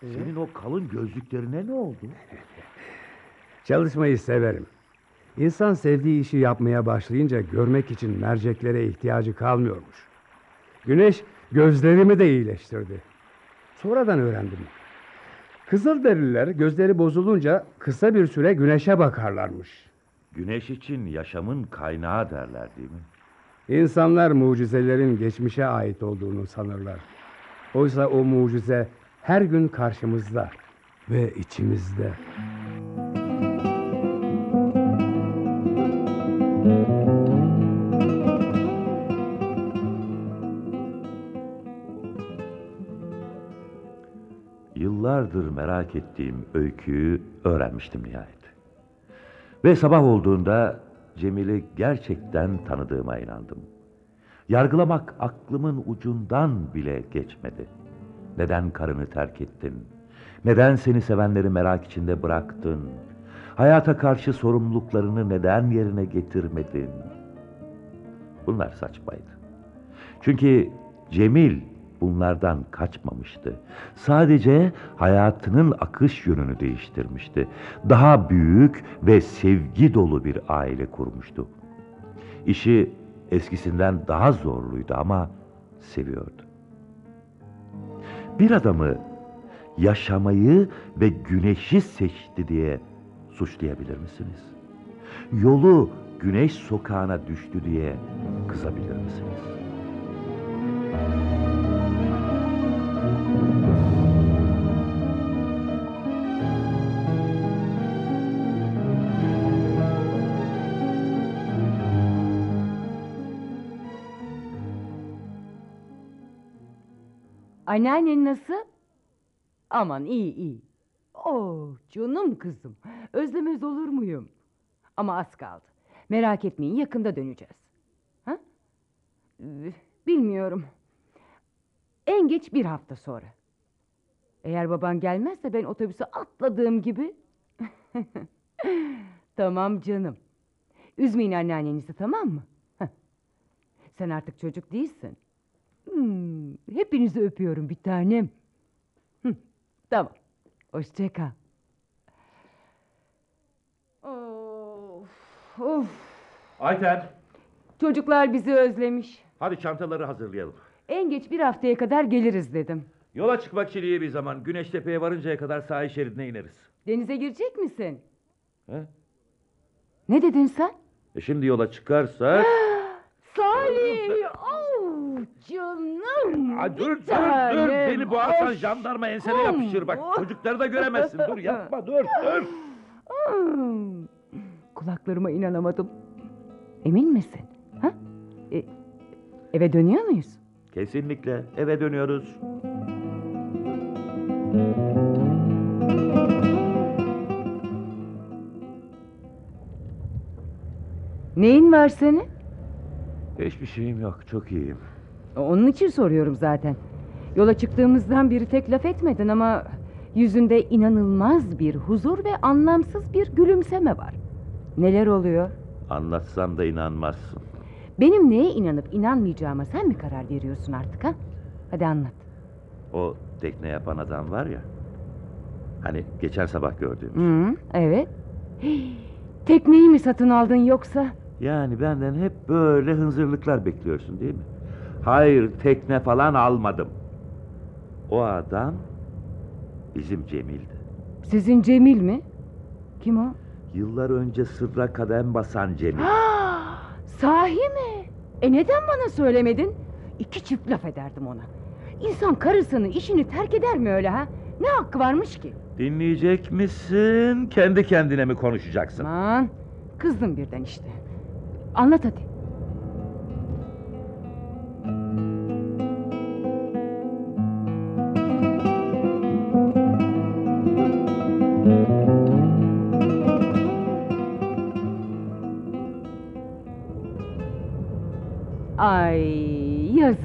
senin o kalın gözlüklerine ne oldu? Çalışmayı severim. İnsan sevdiği işi yapmaya başlayınca görmek için merceklere ihtiyacı kalmıyormuş. Güneş gözlerimi de iyileştirdi. Sonradan öğrendim. Kızılderililer gözleri bozulunca kısa bir süre güneşe bakarlarmış. Güneş için yaşamın kaynağı derler değil mi? İnsanlar mucizelerin geçmişe ait olduğunu sanırlar. Oysa o mucize her gün karşımızda ve içimizde. Yıllardır merak ettiğim öyküyü öğrenmiştim nihayet. Ve sabah olduğunda Cemil'i gerçekten tanıdığıma inandım. Yargılamak aklımın ucundan bile geçmedi. Neden karını terk ettin? Neden seni sevenleri merak içinde bıraktın? Hayata karşı sorumluluklarını neden yerine getirmedin? Bunlar saçmaydı. Çünkü Cemil bunlardan kaçmamıştı. Sadece hayatının akış yönünü değiştirmişti. Daha büyük ve sevgi dolu bir aile kurmuştu. İşi eskisinden daha zorluydu ama seviyordu. Bir adamı yaşamayı ve güneşi seçti diye suçlayabilir misiniz? Yolu güneş sokağına düştü diye kızabilir misiniz? Anneannen nasıl? Aman iyi iyi. Oh canım kızım. Özlemez olur muyum? Ama az kaldı. Merak etmeyin yakında döneceğiz. Ha? Bilmiyorum. En geç bir hafta sonra. Eğer baban gelmezse ben otobüse atladığım gibi... tamam canım. Üzmeyin anneannenizi tamam mı? Sen artık çocuk değilsin. Hmm, hepinizi öpüyorum bir tanem. Hı, tamam. Hoşça kal. Of, of. Ayten, Çocuklar bizi özlemiş. hadi çantaları hazırlayalım. En geç bir haftaya kadar geliriz dedim. Yola çıkmak için iyi bir zaman. Güneştepe'ye varıncaya kadar sahil şeridine ineriz. Denize girecek misin? He? Ne dedin sen? E şimdi yola çıkarsak... Oh, canım! Aa, dur bir dur dur. tanem. Beni boğarsan Of. jandarma ensene Oh. yapışır bak. Çocukları da göremezsin. Dur yapma dur dur. Hmm. Kulaklarıma inanamadım. Emin misin? Ha? E, eve dönüyor muyuz? Kesinlikle eve dönüyoruz. Neyin var senin? Hiçbir şeyim yok. Çok iyiyim. Onun için soruyorum zaten. Yola çıktığımızdan beri tek laf etmedin ama... ...yüzünde inanılmaz bir huzur ve anlamsız bir gülümseme var. Neler oluyor? Anlatsam da inanmazsın. Benim neye inanıp inanmayacağıma sen mi karar veriyorsun artık ha? Hadi anlat. O tekne yapan adam var ya. Hani geçen sabah gördüğümüz. Hı, evet. Hii, Tekneyi mi satın aldın yoksa? Yani benden hep böyle hınzırlıklar bekliyorsun değil mi? Hayır tekne falan almadım. O adam bizim Cemil'di. Sizin Cemil mi? Kim o? Yıllar önce sırra kadem basan Cemil. Sahi mi? E neden bana söylemedin? İki çift laf ederdim ona. İnsan karısını işini terk eder mi öyle ha? Ne hakkı varmış ki? Dinleyecek misin? Kendi kendine mi konuşacaksın? Aman kızdım birden işte. Anlat hadi.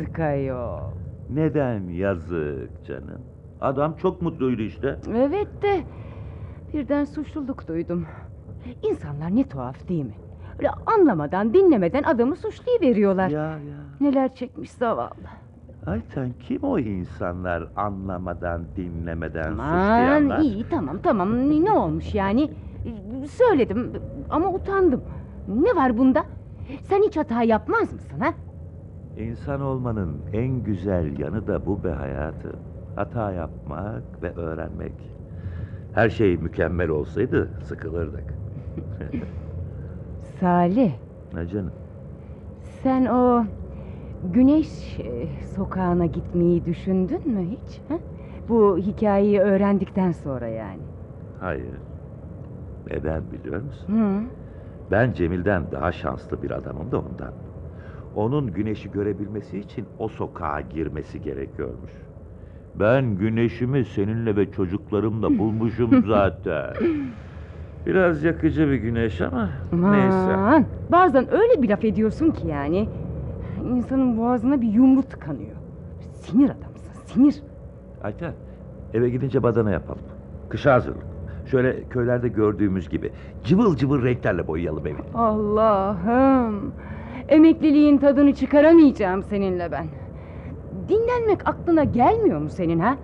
Yazık ayol. Neden yazık canım? Adam çok mutluydu işte. Evet de birden suçluluk duydum. İnsanlar ne tuhaf değil mi? Öyle anlamadan dinlemeden adamı suçlayıveriyorlar. Ya ya. Neler çekmiş zavallı. Ayten kim o insanlar anlamadan dinlemeden Aman suçlayanlar? iyi tamam tamam ne olmuş yani? Söyledim ama utandım. Ne var bunda? Sen hiç hata yapmaz mısın ha? İnsan olmanın en güzel yanı da bu be hayatım. Hata yapmak ve öğrenmek. Her şey mükemmel olsaydı sıkılırdık. Salih ne canım? sen o güneş e, sokağına gitmeyi düşündün mü hiç? Ha? Bu hikayeyi öğrendikten sonra yani. Hayır. Neden biliyor musun? Hı. Ben Cemil'den daha şanslı bir adamım da ondan. Onun güneşi görebilmesi için o sokağa girmesi gerekiyormuş. Ben güneşimi seninle ve çocuklarımla bulmuşum zaten. Biraz yakıcı bir güneş ama neyse. Aman, bazen öyle bir laf ediyorsun ki yani. insanın boğazına bir yumru tıkanıyor. Sinir adamsın, sinir. Ayten, eve gidince badana yapalım. Kışa hazırlık. Şöyle köylerde gördüğümüz gibi cıvıl cıvıl renklerle boyayalım evi. Allah'ım. Emekliliğin tadını çıkaramayacağım seninle ben. Dinlenmek aklına gelmiyor mu senin ha?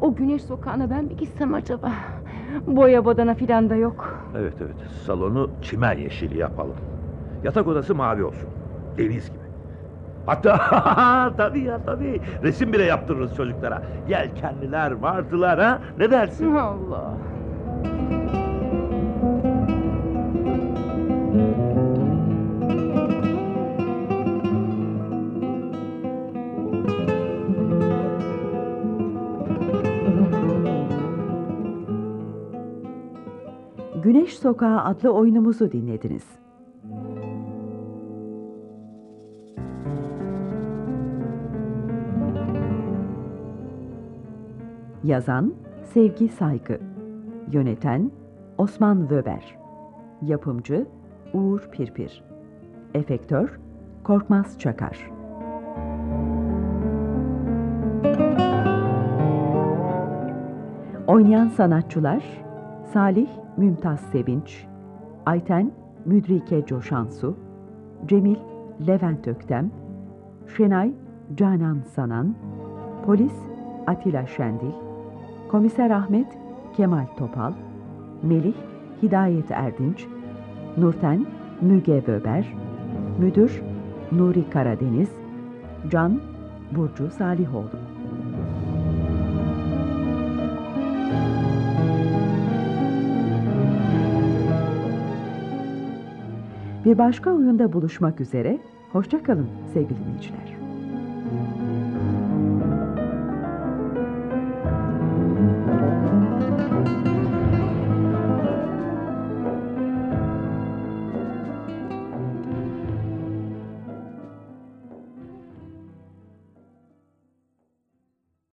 O güneş sokağına ben bir gitsem acaba? Boya badana filan da yok. Evet evet, salonu çimen yeşili yapalım. Yatak odası mavi olsun. Deniz gibi. Hatta tabii ya tabii. Resim bile yaptırırız çocuklara. Yelkenliler, martılar ha? Ne dersin? Allah. Güneş Sokağı adlı oyunumuzu dinlediniz. Yazan Sevgi Saygı Yöneten Osman Wöber Yapımcı Uğur Pirpir Efektör Korkmaz Çakar Oynayan sanatçılar Salih Mümtaz Sevinç Ayten Müdrike Coşansu Cemil Levent Öktem Şenay Canan Sanan Polis Atilla Şendil Komiser Ahmet Kemal Topal Melih Hidayet Erdinç Nurten Müge Böber Müdür Nuri Karadeniz Can Burcu Salihoğlu Bir başka oyunda buluşmak üzere. Hoşça kalın sevgili dinleyiciler.